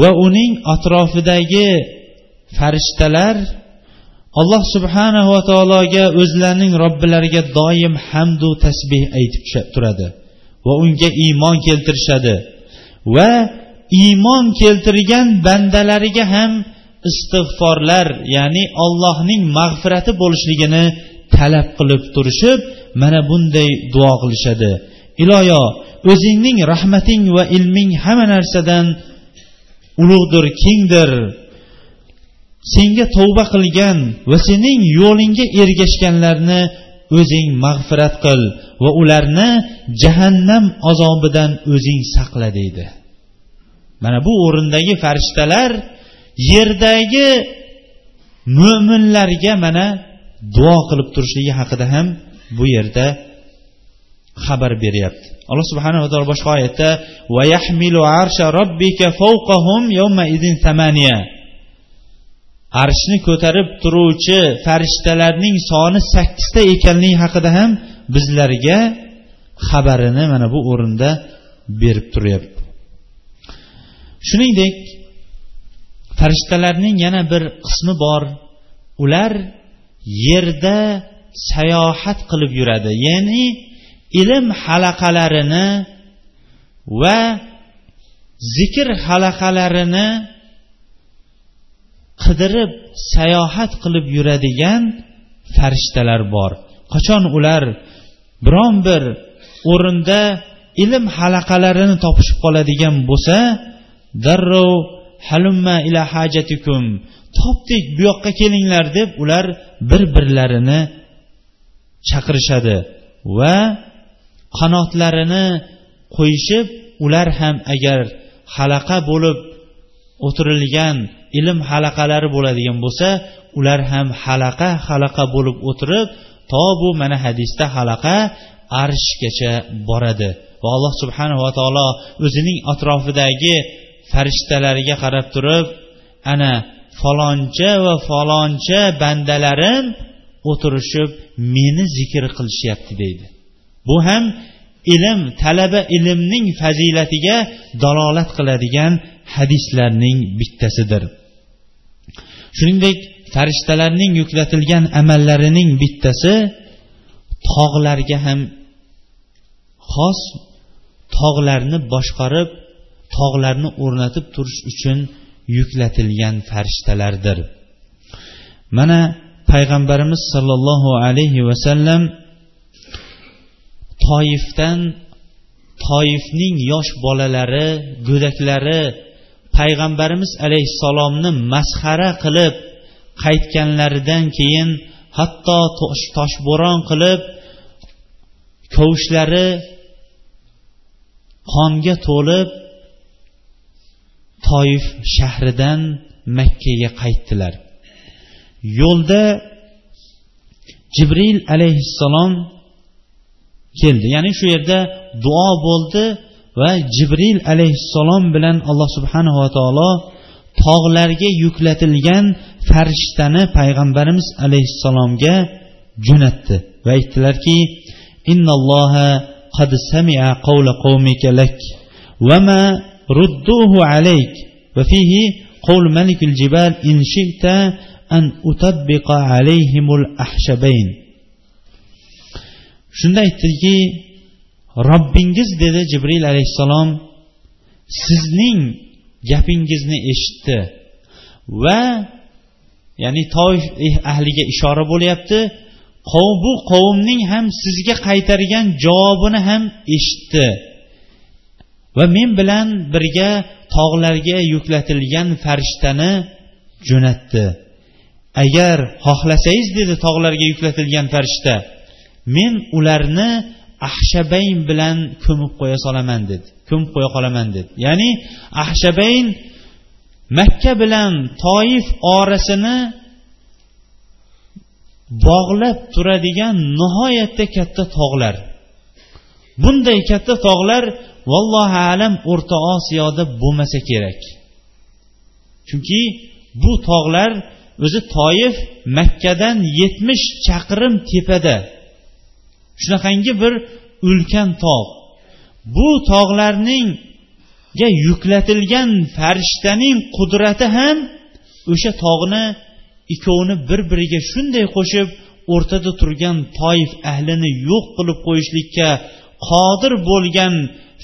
va uning atrofidagi farishtalar alloh subhanahu va taologa o'zlarining robbilariga doim hamdu tasbeh aytib turadi va unga iymon keltirishadi va iymon keltirgan bandalariga ham istig'forlar ya'ni allohning mag'firati bo'lishligini talab qilib turishib mana bunday duo qilishadi. Iloyo o'zingning rahmating va ilming hamma narsadan ulug'dir kengdir. Senga tavba qilgan va sening yo'lingga ergashganlarni o'zing mag'firat qil va ularni jahannam azobidan o'zing saqla deydi. Mana bu o'rindagi farishtalar yerdagi mo'minlarga mana duo qilib turishligi haqida ham bu yerda xabar beryapti. Alloh subhanava taolo boshqa oyatda va yahmilu arsha robbika fawqahum yawma idin samaniya arshni ko'tarib turuvchi farishtalarning soni sakkizta ekanligi haqida ham bizlarga xabarini mana bu o'rinda berib turyapti. Shuningdek farishtalarning yana bir qismi bor. Ular yerda sayohat qilib yuradi ya'ni ilm halaqalarini va zikr halaqalarini qidirib sayohat qilib yuradigan farishtalar bor. Qachon ular biron bir o'rinda ilm halaqalarini topishib qoladigan bo'lsa darrov halumma ila hajatikum topdik bu yoqqa kelinglar deb ular bir birlarini chaqirishadi va qanotlarini qo'yishib ular ham agar halaqa bo'lib o'tirilgan ilm halaqalari bo'ladigan bo'lsa ular ham halaqa halaqa bo'lib o'tirib to bu mana hadisda halaqa arshgacha boradi. Va alloh subhanava taolo o'zining atrofidagi farishtalariga qarab turib ana faloncha va faloncha bandalarim o'tirishib meni zikr qilishyapti deydi. Bu ham ilm talaba ilmning fazilatiga dalolat qiladigan hadislarning bittasidir. Shuningdek farishtalarning yuklatilgan amallarining bittasi tog'larga ham xos tog'larni boshqarib tog'larni o'rnatib turish uchun yuklatilgan farishtalardir. Mana payg'ambarimiz sollallohu alayhi vasallam toifdan toifning yosh bolalari go'daklari payg'ambarimiz alayhissalomni masxara qilib qaytganlaridan keyin hatto toshbo'ron qilib kovushlari qonga to'lib toif shahridan makkaga qaytdilar. Yo'lda jibril alayhissalom keldi ya'ni shu yerda duo bo'ldi va jibril alayhissalom bilan alloh subhanava taolo tog'larga yuklatilgan farishtani payg'ambarimiz alayhissalomga jo'natdi va aytdilarki innalloha qad sami'a qawla qawmika lak va ma rudduhu alayk va fihi قول ملك الجبال إن شئت أن أطبق عليهم الأحشبين shunda aytdiki robbingiz dedi jibril alayhissalom sizning gapingizni eshitdi va ya'ni toif ahliga ishora bo'lyapti bu qavmning ham sizga qaytargan javobini ham eshitdi va men bilan birga tog'larga yuklatilgan farishtani jo'natdi. Agar xohlasangiz dedi tog'larga yuklatilgan farishta men ularni ahshabayn bilan ko'mib qo'ya solaman dedi. Ko'mib qo'ya qolaman dedi. Ya'ni ahshabayn makka bilan toif orasini bog'lab turadigan nihoyatda katta tog'lar. Bunday katta tog'lar vallohu alam o'rta osiyoda bo'lmasa kerak. Chunki bu tog'lar o'zi toif makkadan yetmish chaqirim tepada shunaqangi bir ulkan tog' bu tog'larningga yuklatilgan farishtaning qudrati ham o'sha tog'ni ikkovini bir biriga shunday qo'shib o'rtada turgan toif ahlini yo'q qilib qo'yishlikka qodir bo'lgan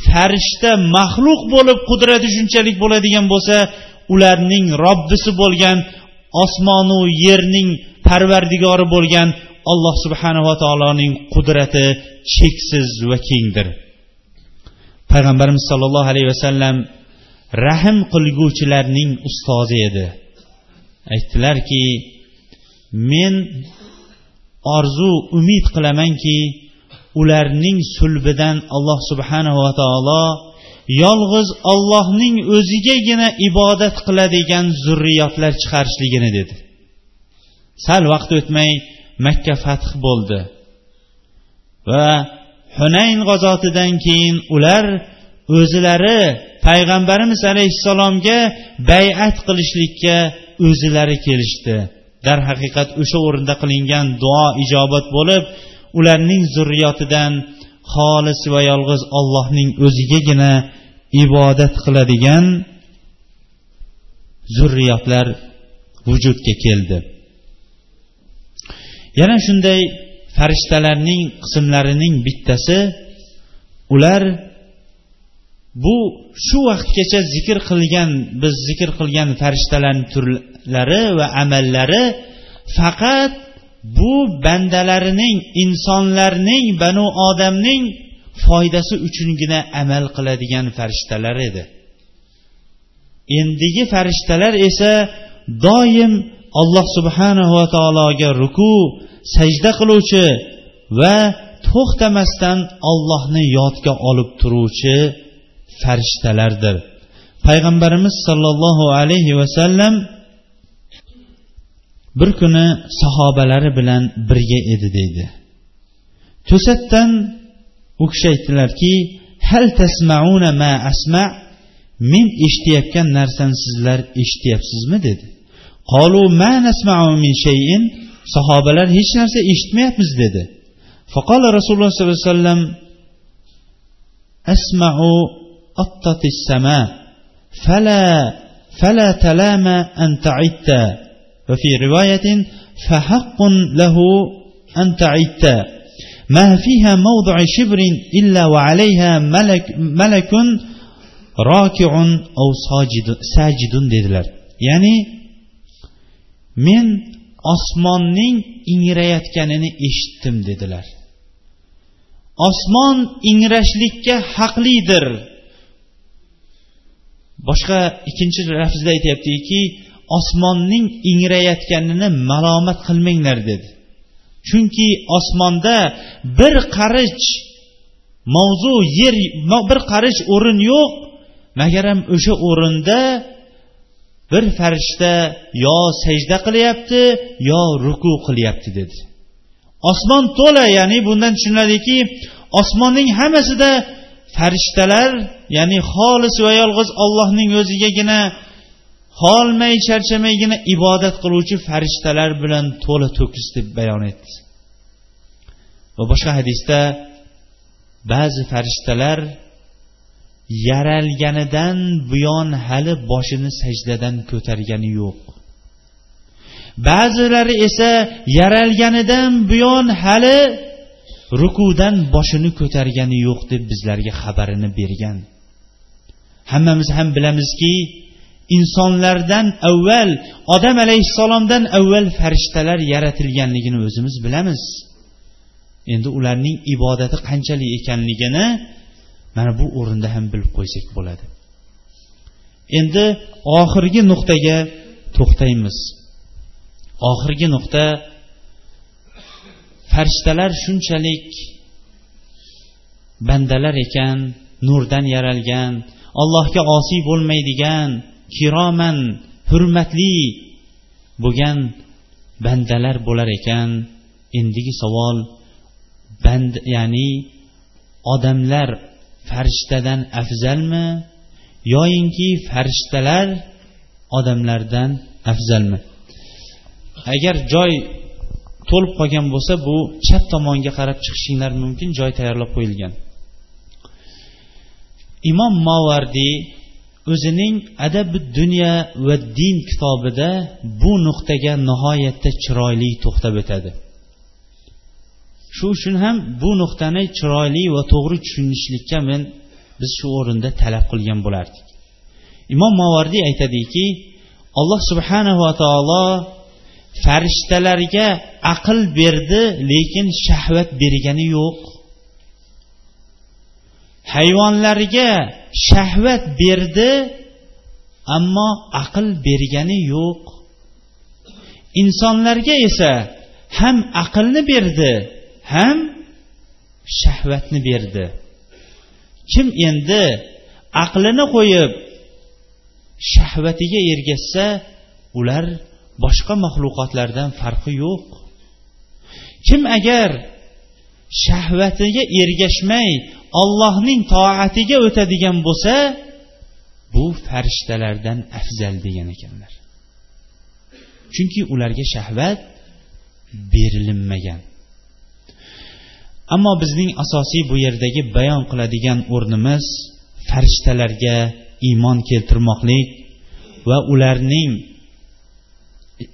farishta maxluq bo'lib qudrati shunchalik bo'ladigan bo'lsa ularning robbisi bo'lgan osmonu yerning parvardigori bo'lgan alloh subhanava taoloning qudrati cheksiz va kengdir. Payg'ambarimiz sollallohu alayhi vasallam rahm qilguvchilarning ustozi edi. Aytdilarki men orzu umid qilamanki ularning sulbidan alloh subhanava taolo yolg'iz ollohning o'zigagina ibodat qiladigan zurriyotlar chiqarishligini dedi. Sal vaqt o'tmay makka fath bo'ldi. Va hunayn g'azotidan keyin ular o'zilari payg'ambarimiz alayhissalomga bay'at qilishlikka o'zilari kelishdi. Darhaqiqat o'sha o'rinda qilingan duo ijobat bo'lib ularning zurriyotidan xolis va yolg'iz ollohning o'zigagina ibodat qiladigan zurriyotlar vujudga keldi. Yana shunday farishtalarning qismlarining bittasi ular bu shu vaqtgacha zikr qilgan biz zikr qilgan farishtalarning turlari va amallari faqat bu bandalarining insonlarning banu odamning foydasi uchungina amal qiladigan farishtalar edi. Endigi farishtalar esa doim alloh subhanahu va taologa ruku sajda qiluvchi va to'xtamasdan ollohni yodga olib turuvchi farishtalardir. Payg'ambarimiz sollallohu alayhi vasallam bir kuni sahobalari bilan birga edi deydi. To'satdan u kishi aytdilarki hal tasmauna ma asma men eshitayotgan narsani sizlar eshityapsizmi? dedi. قالوا ما نسمع من شيء. صحابة لن هش نرسى اشتميت مزدد فقال رسول الله صلى الله عليه وسلم أسمع قطة السماء فلا فلا تلام أن تعت. وفي رواية فحق له أن تعدت ما فيها موضع شبر إلا وعليها ملك, ملك راكع أو ساجد ساجد يعني men osmonning ingrayotganini eshitdim dedilar. Osmon ingrashlikka haqlidir. Boshqa ikkinchi lafzda aytyaptiki osmonning ingrayotganini malomat qilmanglar dedi. Chunki osmonda bir qarich mavzu yer bir qarich o'rin yo'q magaram o'sha o'rinda bir farishta yo sajda qilyapti yo ruku qilyapti dedi. Osmon to'la ya'ni bundan tushuniladiki osmonning hammasida farishtalar ya'ni xolis va yolg'iz ollohning o'zigagina holmay charchamaygina ibodat qiluvchi farishtalar bilan to'la to'kis deb bayon etdi. Va boshqa hadisda ba'zi farishtalar yaralganidan buyon hali boshini sajdadan ko'targani yo'q. Ba'zilari esa yaralganidan buyon hali rukudan boshini ko'targani yo'q deb bizlarga xabarini bergan. Hammamiz ham bilamizki insonlardan avval odam alayhissalomdan avval farishtalar yaratilganligini o'zimiz bilamiz. Endi ularning ibodati qanchalik ekanligini mana bu o'rinda ham bilib qo'ysak bo'ladi. Endi oxirgi nuqtaga to'xtaymiz. Oxirgi nuqta farishtalar shunchalik bandalar ekan nurdan yaralgan allohga osiy bo'lmaydigan kiroman hurmatli bo'lgan bandalar bo'lar ekan. Endigi savol band ya'ni odamlar farishtadan afzalmi? Yoyinki farishtalar odamlardan afzalmi? Agar joy to'lib qolgan bo'lsa bu chap tomonga qarab chiqishinglar mumkin joy tayyorlab qo'yilgan. Imom movardiy o'zining adabi dunyo va din kitobida bu nuqtaga nihoyatda chiroyli to'xtab o'tadi. Shu uchun ham bu nuqtani chiroyli va to'g'ri tushunishlikka men biz shu o'rinda talab qilgan bo'lardik. Imom movardiy aytadiki alloh subhanava taolo farishtalarga aql berdi lekin shahvat bergani yo'q. Hayvonlarga shahvat berdi ammo aql bergani yo'q. Insonlarga esa ham aqlni berdi ham shahvatni berdi. Kim endi aqlini qo'yib shahvatiga ergashsa ular boshqa maxluqotlardan farqi yo'q. Kim agar shahvatiga ergashmay ollohning toatiga o'tadigan bo'lsa bu farishtalardan afzal degan ekanlar. Chunki ularga shahvat berilinmagan. Ammo bizning asosiy bu yerdagi bayon qiladigan o'rnimiz farishtalarga iymon keltirmoqlik va ularning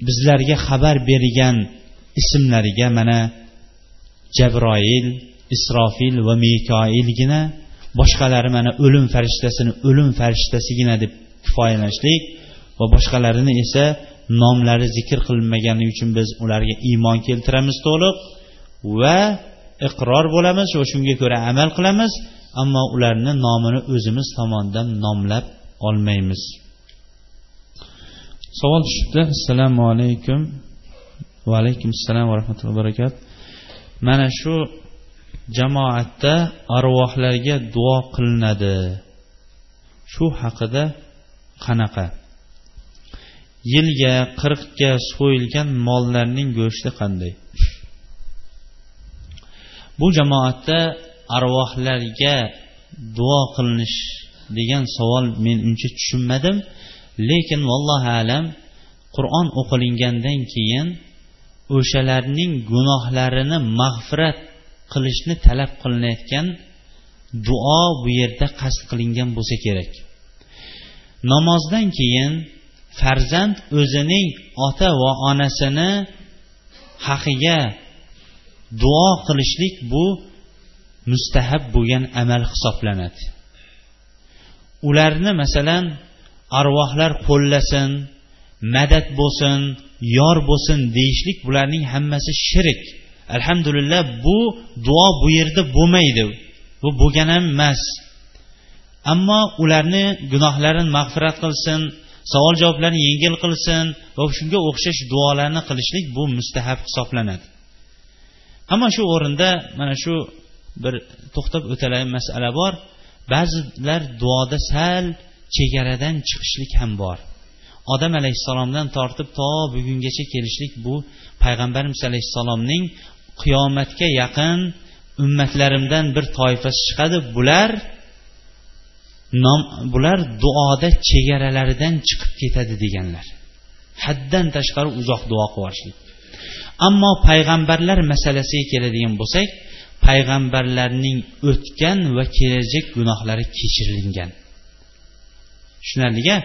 bizlarga xabar bergan ismlariga mana jabroil isrofil va mikoilgina boshqalari mana o'lim farishtasini o'lim farishtasigina deb kifoyalanishlik va boshqalarini esa nomlari zikr qilinmagani uchun biz ularga iymon keltiramiz to'liq va iqror bo'lamiz va shunga ko'ra amal qilamiz ammo ularni nomini o'zimiz tomonidan nomlab olmaymiz. Savol tushibdi. Assalomu alaykum va alaykum assalom va rahmatullohi va barakat. Mana shu jamoatda arvohlarga duo qilinadi. Shu haqida qanaqa? Yilga qirqga so'yilgan mollarning go'shti qanday? Bu jamoatda arvohlarga duo qilinish degan savol men uncha tushunmadim. Lekin vallohu alam qur'on o'qilingandan keyin o'shalarning gunohlarini mag'firat qilishni talab qilinayotgan duo bu yerda qasd qilingan bo'lsa kerak. Namozdan keyin farzand o'zining ota va onasini haqiga duo qilishlik bu mustahab bo'lgan amal hisoblanadi. Ularni masalan arvohlar qo'llasin madad bo'lsin yor bo'lsin deyishlik bularning hammasi shirik. Alhamdulillah bu duo bu yerda bo'lmaydi. Bu bo'lgan ham emas. Ammo ularni gunohlarini mag'firat qilsin savol javoblarni yengil qilsin va shunga o'xshash duolarni qilishlik bu mustahab hisoblanadi. Ammo shu o'rinda mana shu bir to'xtab o'taladigan masala bor. Ba'zilar duoda sal chegaradan chiqishlik ham bor. Odam alayhissalomdan tortib to bugungacha kelishlik bu payg'ambarimiz alayhissalomning qiyomatga yaqin ummatlarimdan bir toifasi chiqadi. Bular nom bular duoda chegaralaridan chiqib ketadi deganlar. Haddan tashqari uzoq duo qilib yuborishlik. Ammo payg'ambarlar masalasiga keladigan bo'lsak payg'ambarlarning o'tgan va kelajak gunohlari kechirilgan. Tushunarliga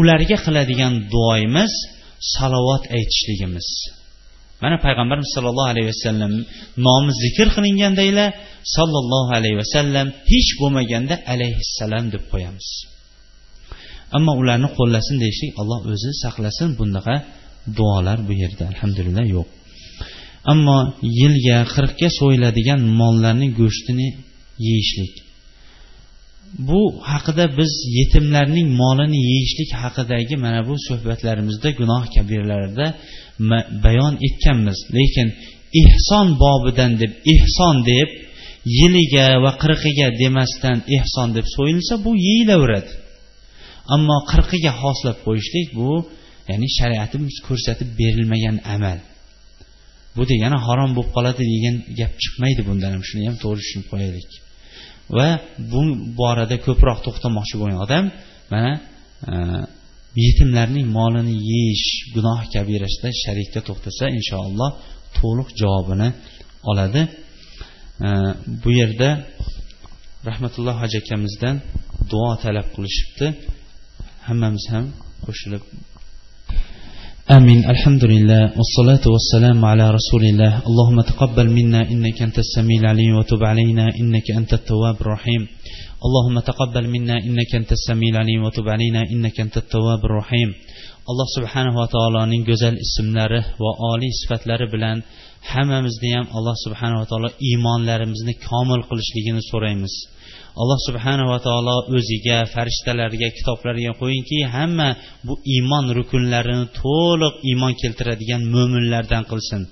ularga qiladigan duoyimiz salovat aytishligimiz. Mana payg'ambarimiz sollallohu alayhi vasallam nomi zikr qilingandaylar sollallohu alayhi vasallam hech bo'lmaganda alayhissalom deb qo'yamiz. Ammo ularni qo'llasin deyishlik alloh o'zi saqlasin bunaqa duolar bu yerda alhamdulillah yo'q. Ammo yilga qirqga so'yiladigan mollarning go'shtini yeyishlik. Bu haqida biz yetimlarning molini yeyishlik haqidagi mana bu suhbatlarimizda gunoh kabirlarida bayon etganmiz. Lekin ehson bobidan deb ehson deb yiliga va qirqiga demasdan ehson deb so'yilsa bu yeyilaveradi ammo qirqiga xoslab qo'yishlik bu ya'ni shariatimiz ko'rsatib berilmagan amal. Bu degani harom bo'lib qoladi degan gap chiqmaydi bundan ham. Shuni ham to'g'ri tushunib qo'yaylik. Va bu borada ko'proq to'xtamoqchi bo'lgan odam mana e, yetimlarning molini yeyish gunoh kabirasida sharikka to'xtasa inshaalloh to'liq javobini oladi. E, bu yerda rahmatulloh hoji akamizdan duo talab qilishibdi. Hammamiz ham qo'shilib آمين الحمد لله والصلاة والسلام على رسول الله اللهم تقبل منا إنك أنت السميع العليم وتب علينا إنك أنت التواب الرحيم اللهم تقبل منا إنك أنت السميع العليم وتب علينا إنك أنت التواب الرحيم alloh subhanava taoloning go'zal ismlari va oliy sifatlari bilan hammamizni ham alloh subhanava taolo iymonlarimizni komil qilishligini so'raymiz Alloh subhanava taolo o'ziga farishtalarga kitoblarga qo'yingki hamma bu iymon rukunlarini to'liq iymon keltiradigan mo'minlardan qilsin.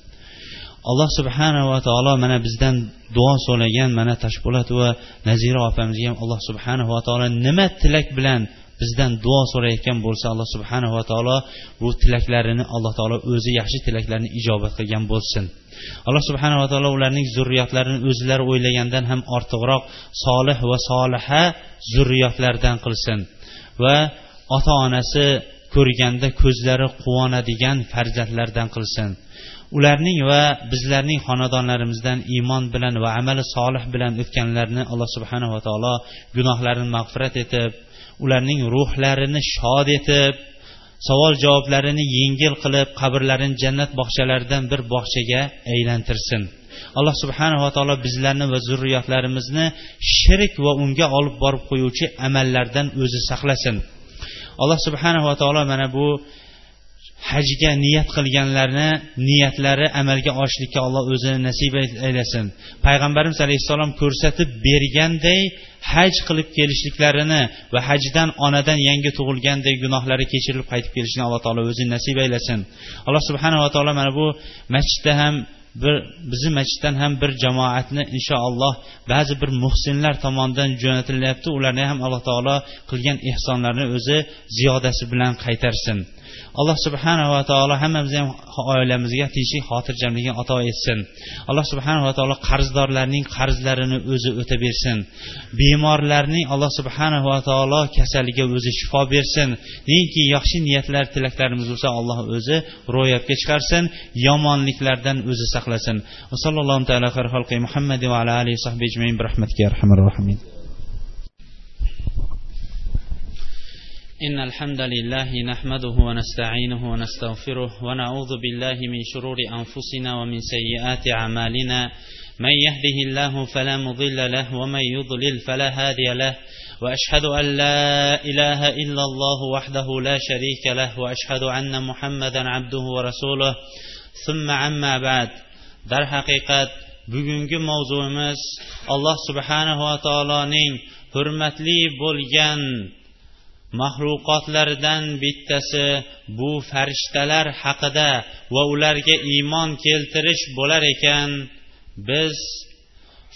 Alloh subhanava taolo mana bizdan duo so'ragan mana toshpo'lat va nazira opamizga ham alloh subhanava taolo nima tilak bilan bizdan duo so'rayotgan bo'lsa alloh subhanava taolo bu tilaklarini alloh taolo o'zi yaxshi tilaklarni ijobat qilgan bo'lsin. Alloh subhanava taolo ularning zurriyotlarini o'zlari o'ylagandan ham ortiqroq solih va soliha zurriyotlardan qilsin va ota onasi ko'rganda ko'zlari quvonadigan farzandlardan qilsin. Ularning va bizlarning xonadonlarimizdan iymon bilan va amali solih bilan o'tganlarni alloh subhanava taolo gunohlarini mag'firat etib ularning ruhlarini shod etib savol javoblarini yengil qilib qabrlarini jannat bog'chalaridan bir bog'chaga aylantirsin. Alloh subhanava taolo bizlarni va zurriyotlarimizni shirk va unga olib borib qo'yuvchi amallardan o'zi saqlasin. Alloh subhanava taolo mana bu hajga niyat qilganlarni niyatlari amalga oshishlikka alloh o'zi nasib aylasin payg'ambarimiz alayhissalom ko'rsatib berganday haj qilib kelishliklarini va hajdan onadan yangi tug'ilganday gunohlari kechirilib qaytib kelishini alloh taolo o'zi nasib aylasin. Alloh subhanava taolo mana bu masjidda ham bir bizni masjiddan ham bir jamoatni inshaalloh ba'zi bir muhsinlar tomonidan jo'natilyapti. Ularni ham alloh taolo qilgan ehsonlarini o'zi ziyodasi bilan qaytarsin. Alloh subhanava taolo hammamizni ham oilamizga tinchlik xotirjamlikni ato etsin. Alloh subhanava taolo qarzdorlarning qarzlarini o'zi o'tabersin bemorlarning alloh subhanava taolo kasaliga o'zi shifo bersin. Neki yaxshi niyatlar tilaklarimiz bo'lsa alloh o'zi ro'yobga chiqarsin yomonliklardan o'zi saqlasin. Va sallallohu taala muhammad va ala alihi sahbi ajmain. Bi rahmatika arhamar rohimin إن الحمد لله نحمده ونستعينه ونستغفره ونعوذ بالله من شرور أنفسنا ومن سيئات أعمالنا. من يهده الله فلا مضل له ومن يضلل فلا هادي له. وأشهد أن لا إله إلا الله وحده لا شريك له. وأشهد أن محمدا عبده ورسوله. ثم عما بعد. در حقيقة bugungi mavzuimiz alloh subhanahu va taoloning hurmatli bo'lgan maxluqotlaridan bittasi bu farishtalar haqida va ularga iymon keltirish bo'lar ekan. Biz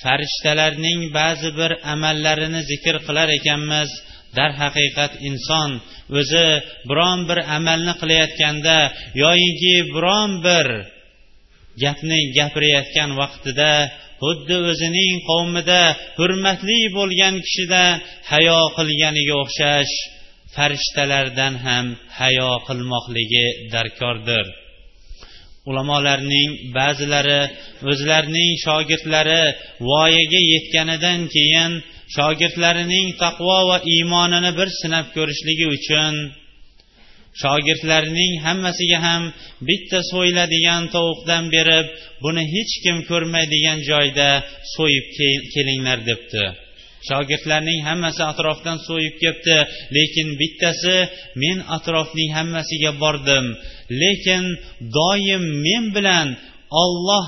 farishtalarning ba'zi bir amallarini zikr qilar ekanmiz. Darhaqiqat inson o'zi biron bir amalni qilayotganda yoyinki biron bir gapni gapirayotgan vaqtida xuddi o'zining qavmida hurmatli bo'lgan kishida hayo qilganiga o'xshash. Farishtalardan ham hayo qilmoqligi darkordir. Ulamolarning ba'zilari o'zlarining shogirdlari voyaga yetganidan keyin shogirdlarining taqvo va iymonini bir sinab ko'rishligi uchun shogirdlarining hammasiga ham bitta so'yiladigan tovuqdan berib buni hech kim ko'rmaydigan joyda so'yib kelinglar debdi. Shogirdlarning hammasi atrofdan so'yib kelibdi. Lekin bittasi men atrofning hammasiga bordim. Lekin doim men bilan olloh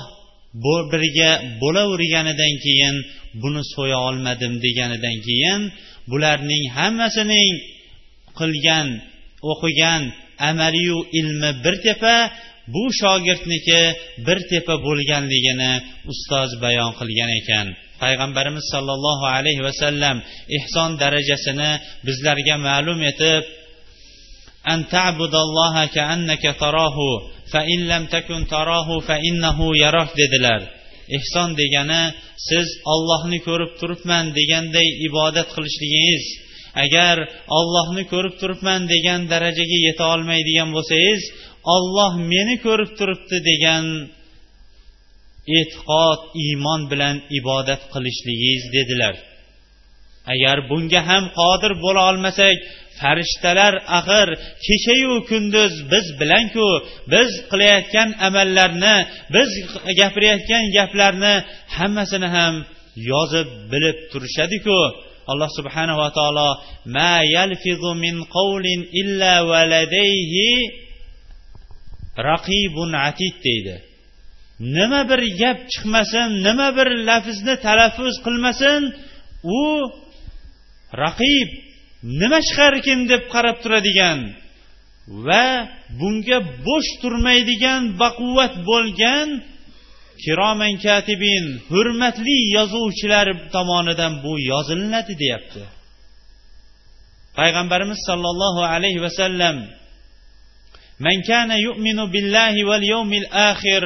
birga bo'laverganidan keyin buni so'ya olmadim deganidan keyin bularning hammasining qilgan o'qigan amaliyu ilmi bir tepa bu shogirdniki bir tepa bo'lganligini ustoz bayon qilgan ekan. payg'ambarimiz sollallohu alayhi vasallam ehson darajasini bizlarga ma'lum etib أن تعبد الله كأنك تراه فإن لم تكن تراه فإنه يراك dedilar ehson degani siz ollohni ko'rib turibman deganday ibodat qilishligingiz agar ollohni ko'rib turibman degan darajaga yeta olmaydigan bo'lsangiz olloh meni ko'rib turibdi degan e'tiqod iymon bilan ibodat qilishligingiz dedilar. Agar bunga ham qodir bo'la olmasak farishtalar axir kechayu kunduz biz bilanku biz qilayotgan amallarni biz gapirayotgan gaplarni hammasini ham yozib bilib turishadiku. Alloh subhanava taolo ma yalfizu min qavlin illa valadayhi raqibun atid deydi. Nima bir gap chiqmasin nima bir lafzni talaffuz qilmasin u raqib nima chiqarkin deb qarab turadigan va bunga bo'sh turmaydigan baquvvat bo'lgan kiroman katibin hurmatli yozuvchilar tomonidan bu yozilinadi deyapti. Payg'ambarimiz sollallohu alayhi vasallam man kana yu'minu billahi val yawmil akhir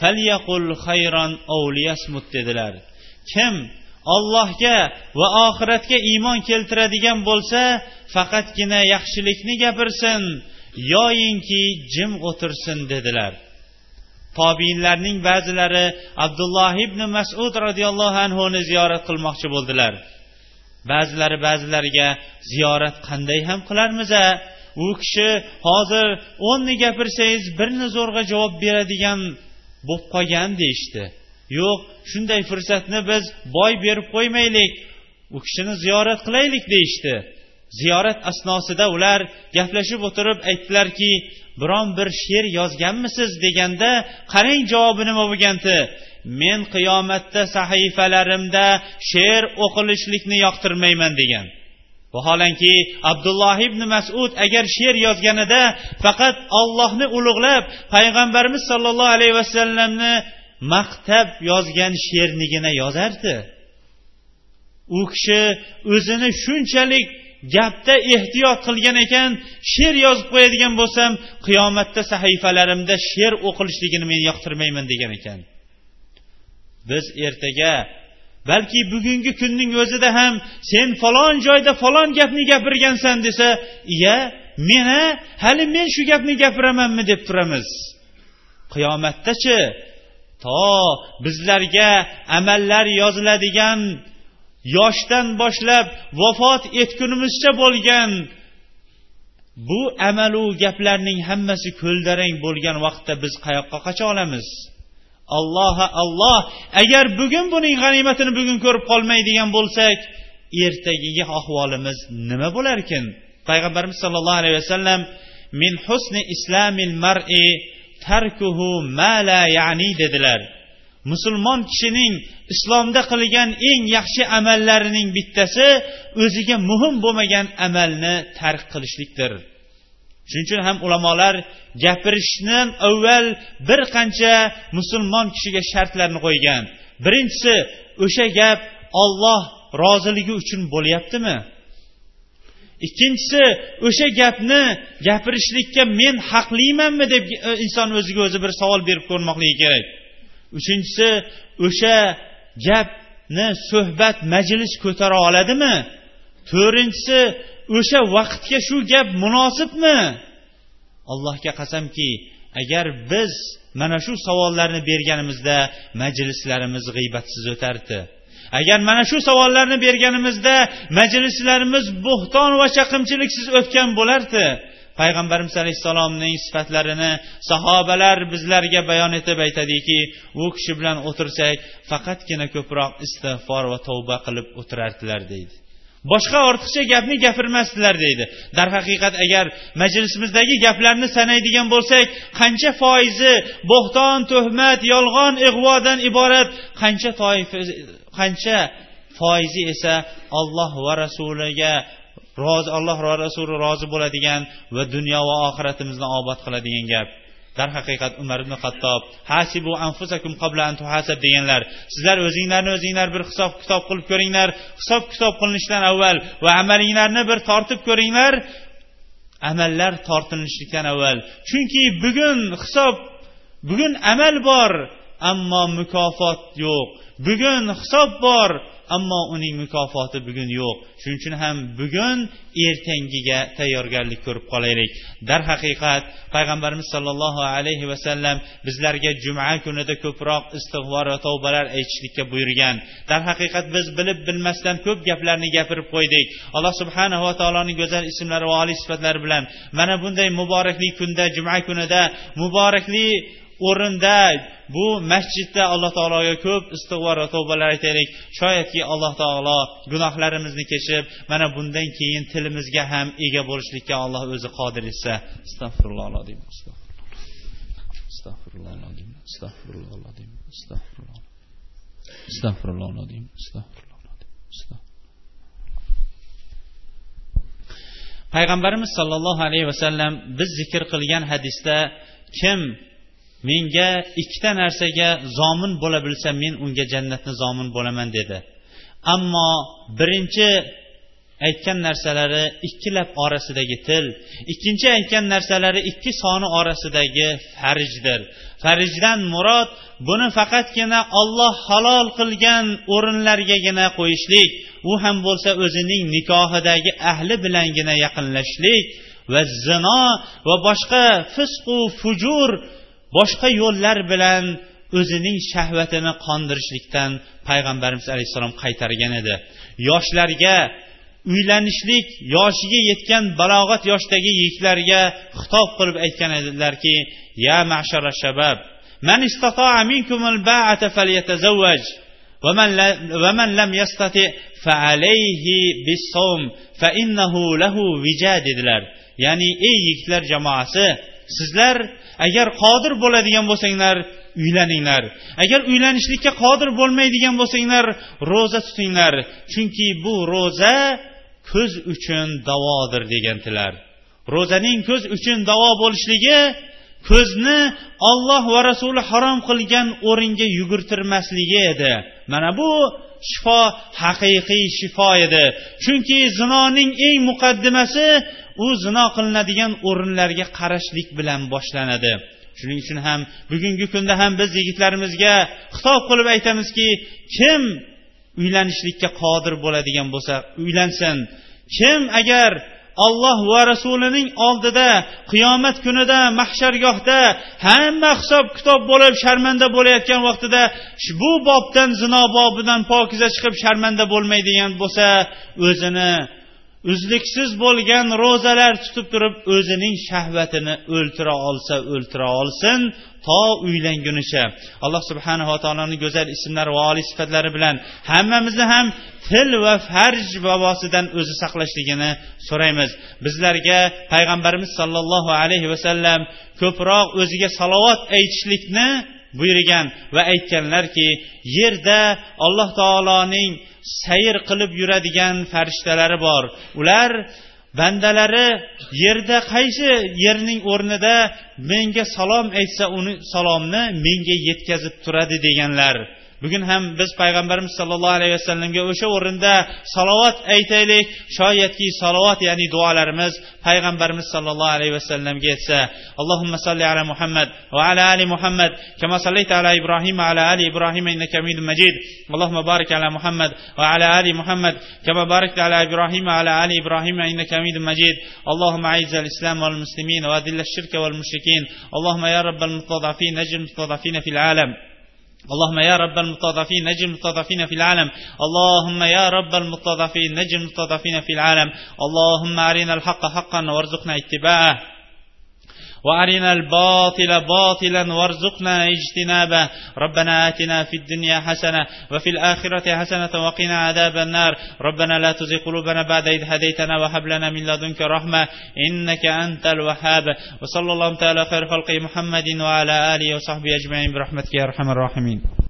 falyaqul khayran ovliyasmut dedilar. Kim allohga va oxiratga iymon keltiradigan bo'lsa faqatgina yaxshilikni gapirsin yoyinki jim o'tirsin dedilar. Tobiinlarning ba'zilari abdulloh ibn masud roziyallohu anhuni ziyorat qilmoqchi bo'ldilar. Ba'zilari ba'zilariga ziyorat qanday ham qilarmiz a u kishi hozir o'nni gapirsangiz birni zo'rg'a javob beradigan bo'lib qolgan deyishdi. Yo'q shunday fursatni biz boy berib qo'ymaylik u kishini ziyorat qilaylik deyishdi. Ziyorat asnosida ular gaplashib o'tirib aytdilarki biron bir she'r yozganmisiz deganda qarang javobi nima bo'lgandi men qiyomatda sahifalarimda she'r o'qilishlikni yoqtirmayman degan. Vaholanki abdulloh ibn masud agar she'r yozganida faqat ollohni ulug'lab payg'ambarimiz sollallohu alayhi vasallamni maqtab yozgan she'rnigina yozardi. U kishi o'zini shunchalik gapda ehtiyot qilgan ekan she'r yozib qo'yadigan bo'lsam qiyomatda sahifalarimda she'r o'qilishligini men yoqtirmayman degan ekan. Biz ertaga balki bugungi kunning o'zida ham sen falon joyda falon gapni gapirgansan desa iya mena hali men shu gapni gapiramanmi? deb turamiz. Qiyomatdachi to bizlarga amallar yoziladigan yoshdan boshlab vafot etgunimizcha bo'lgan bu amalu gaplarning hammasi ko'ldarang bo'lgan vaqtda biz qayoqqa qacha olamiz? Alloha alloh agar bugun buning g'animatini bugun ko'rib qolmaydigan bo'lsak ertagiga ahvolimiz nima bo'larkin? Payg'ambarimiz sollallohu alayhi vasallam min husni islamil mar'i tarkuhu ma la ya'ni dedilar. Musulmon kishining islomda qilgan eng yaxshi amallarining bittasi o'ziga muhim bo'lmagan amalni tark qilishlikdir. Shuning uchun ham ulamolar gapirishdan avval bir qancha musulmon kishiga shartlarni qo'ygan. Birinchisi o'sha gap olloh roziligi uchun bo'lyaptimi? Ikkinchisi o'sha gapni gapirishlikka men haqlimanmi deb e, inson o'ziga o'zi bir savol berib ko'rmoqligi kerak. Uchinchisi o'sha gapni suhbat majlis ko'tara oladimi? To'rtinchisi o'sha vaqtga shu gap munosibmi? Allohga qasamki agar biz mana shu savollarni berganimizda majlislarimiz g'iybatsiz o'tardi. Agar mana shu savollarni berganimizda majlislarimiz bo'xton va chaqimchiliksiz o'tgan bo'lardi payg'ambarimiz alayhissalomning sifatlarini sahobalar bizlarga bayon etib aytadiki u kishi bilan o'tirsak faqatgina ko'proq istig'for va tavba qilib o'tirardilar deydi. Boshqa ortiqcha gapni gapirmasdilar deydi. Darhaqiqat agar majlisimizdagi gaplarni sanaydigan bo'lsak qancha foizi bo'xton tuhmat yolg'on ig'vodan iborat qancha toifa qancha foizi esa olloh va rasuliga rozi alloh va rasuli rozi bo'ladigan va dunyo va oxiratimizni obod qiladigan gap. Darhaqiqat umar ibn qattob hasibu anfusakum qabla an tuhasab deganlar sizlar o'zinglarni o'zinglar bir hisob kitob qilib ko'ringlar hisob kitob qilinishdan avval va amalinglarni bir tortib ko'ringlar. Amallar tortilishlikdan avval chunki bugun hisob bugun amal bor ammo mukofot yo'q. Bugun hisob bor ammo uning mukofoti bugun yo'q. Shuning uchun ham bugun ertangiga tayyorgarlik ko'rib qolaylik. Darhaqiqat payg'ambarimiz sollallohu alayhi vasallam bizlarga juma kunida ko'proq istig'for va tavbalar aytishlikka buyurgan. Darhaqiqat biz bilib bilmasdan ko'p gaplarni gapirib qo'ydik. Alloh subhanava taoloning go'zal ismlari va oliy sifatlari bilan mana bunday muborakli kunda juma kunida muborakli o'rinda bu masjidda alloh taologa ko'p istig'for va tavbalar aytaylik. Shoyatki alloh taolo gunohlarimizni kechib mana bundan keyin tilimizga ham ega bo'lishlikka alloh o'zi qodir etsa. Astag'firulloh astag'firulloh astag'firulloh astag'firulloh astag'firulloh astag'firulloh payg'ambarimiz sollallohu alayhi vasallam biz zikr qilgan hadisda kim menga ikkita narsaga zomin bo'la bilsa men unga jannatni zomin bo'laman dedi. Ammo birinchi aytgan narsalari ikkilab orasidagi til ikkinchi aytgan narsalari ikki soni orasidagi farjdir farjdan murod buni faqatgina olloh halol qilgan o'rinlargagina qo'yishlik u ham bo'lsa o'zining nikohidagi ahli bilangina yaqinlashishlik va zino va boshqa fisqu fujur boshqa yo'llar bilan o'zining shahvatini qondirishlikdan payg'ambarimiz alayhissalom qaytargan edi yoshlarga uylanishlik yoshiga yetgan balog'at yoshdagi yigitlarga xitob qilib aytgan edilarki ya mashara shabab man istata'a minkumul ba'ata falyatazawwaj ومن لم يستطع فعليه بالصوم فإنه له وجا dedilar ya'ni ey yigitlar jamoasi sizlar agar qodir bo'ladigan bo'lsanglar uylaninglar. Agar uylanishlikka qodir bo'lmaydigan bo'lsanglar ro'za tutinglar. Chunki bu ro'za ko'z uchun davodir degandilar ro'zaning ko'z uchun davo bo'lishligi ko'zni olloh va rasuli harom qilgan o'ringa yugurtirmasligi edi. Mana bu shifo haqiqiy shifo edi. Chunki zinoning eng muqaddimasi u zino qilinadigan o'rinlarga qarashlik bilan boshlanadi. Shuning uchun ham bugungi kunda ham biz yigitlarimizga xitob qilib aytamizki kim uylanishlikka qodir bo'ladigan bo'lsa uylansin. Kim agar alloh va rasulining oldida qiyomat kunida mahshargohda hamma hisob kitob bo'lib sharmanda bo'layotgan vaqtida bu bobdan zino bobidan pokiza chiqib sharmanda bo'lmaydigan bo'lsa o'zini uzluksiz bo'lgan ro'zalar tutib turib o'zining shahvatini o'ltira olsa o'ltira olsin to uylangunicha alloh subhanava taoloning go'zal ismlari va oliy sifatlari bilan hammamizni ham til va farj vabosidan o'zi saqlashligini so'raymiz. Bizlarga payg'ambarimiz sollallohu alayhi vasallam ko'proq o'ziga salovat aytishlikni buyurgan va aytganlarki yerda alloh taoloning sayr qilib yuradigan farishtalari bor. Ular bandalari yerda qaysi yerning o'rnida menga salom aytsa uni salomni menga yetkazib turadi deganlar. bugun ham biz payg'ambarimiz sollallohu alayhi vasallamga o'sha o'rinda salovat aytaylik shoyatki salovat ya'ni duolarimiz payg'ambarimiz sollallohu alayhi vasallamga yetsa allohumma solli ala muhammad va ala ali muhammad kama sallayta ala ibrohim va ala ali ibrohim innaka hamidum majid allohumma barik ala muhammad va ala ali muhammad kama barakta ala ibrohim va ala ali ibrohim innaka hamidum majid اللهم اعز الاسلام والمسلمين واذل الشرك والمشركين اللهم يا رب المستضعفين نجم المستضعفين في العالم اللهم يا رب المستضعفين نجم المستضعفين في العالم. اللهم يا رب المستضعفين نجم المستضعفين في العالم. اللهم أرنا الحق حقا وارزقنا اتباعه. وأرنا الباطل باطلا وارزقنا اجتنابه. ربنا آتنا في الدنيا حسنة وفي الآخرة حسنة وقنا عذاب النار. ربنا لا تزغ قلوبنا بعد إذ هديتنا وهب لنا من لدنك رحمة إنك أنت الوهاب. وصلى الله تعالى خير خلق محمد وعلى آله وصحبه أجمعين. برحمتك يا أرحم الراحمين.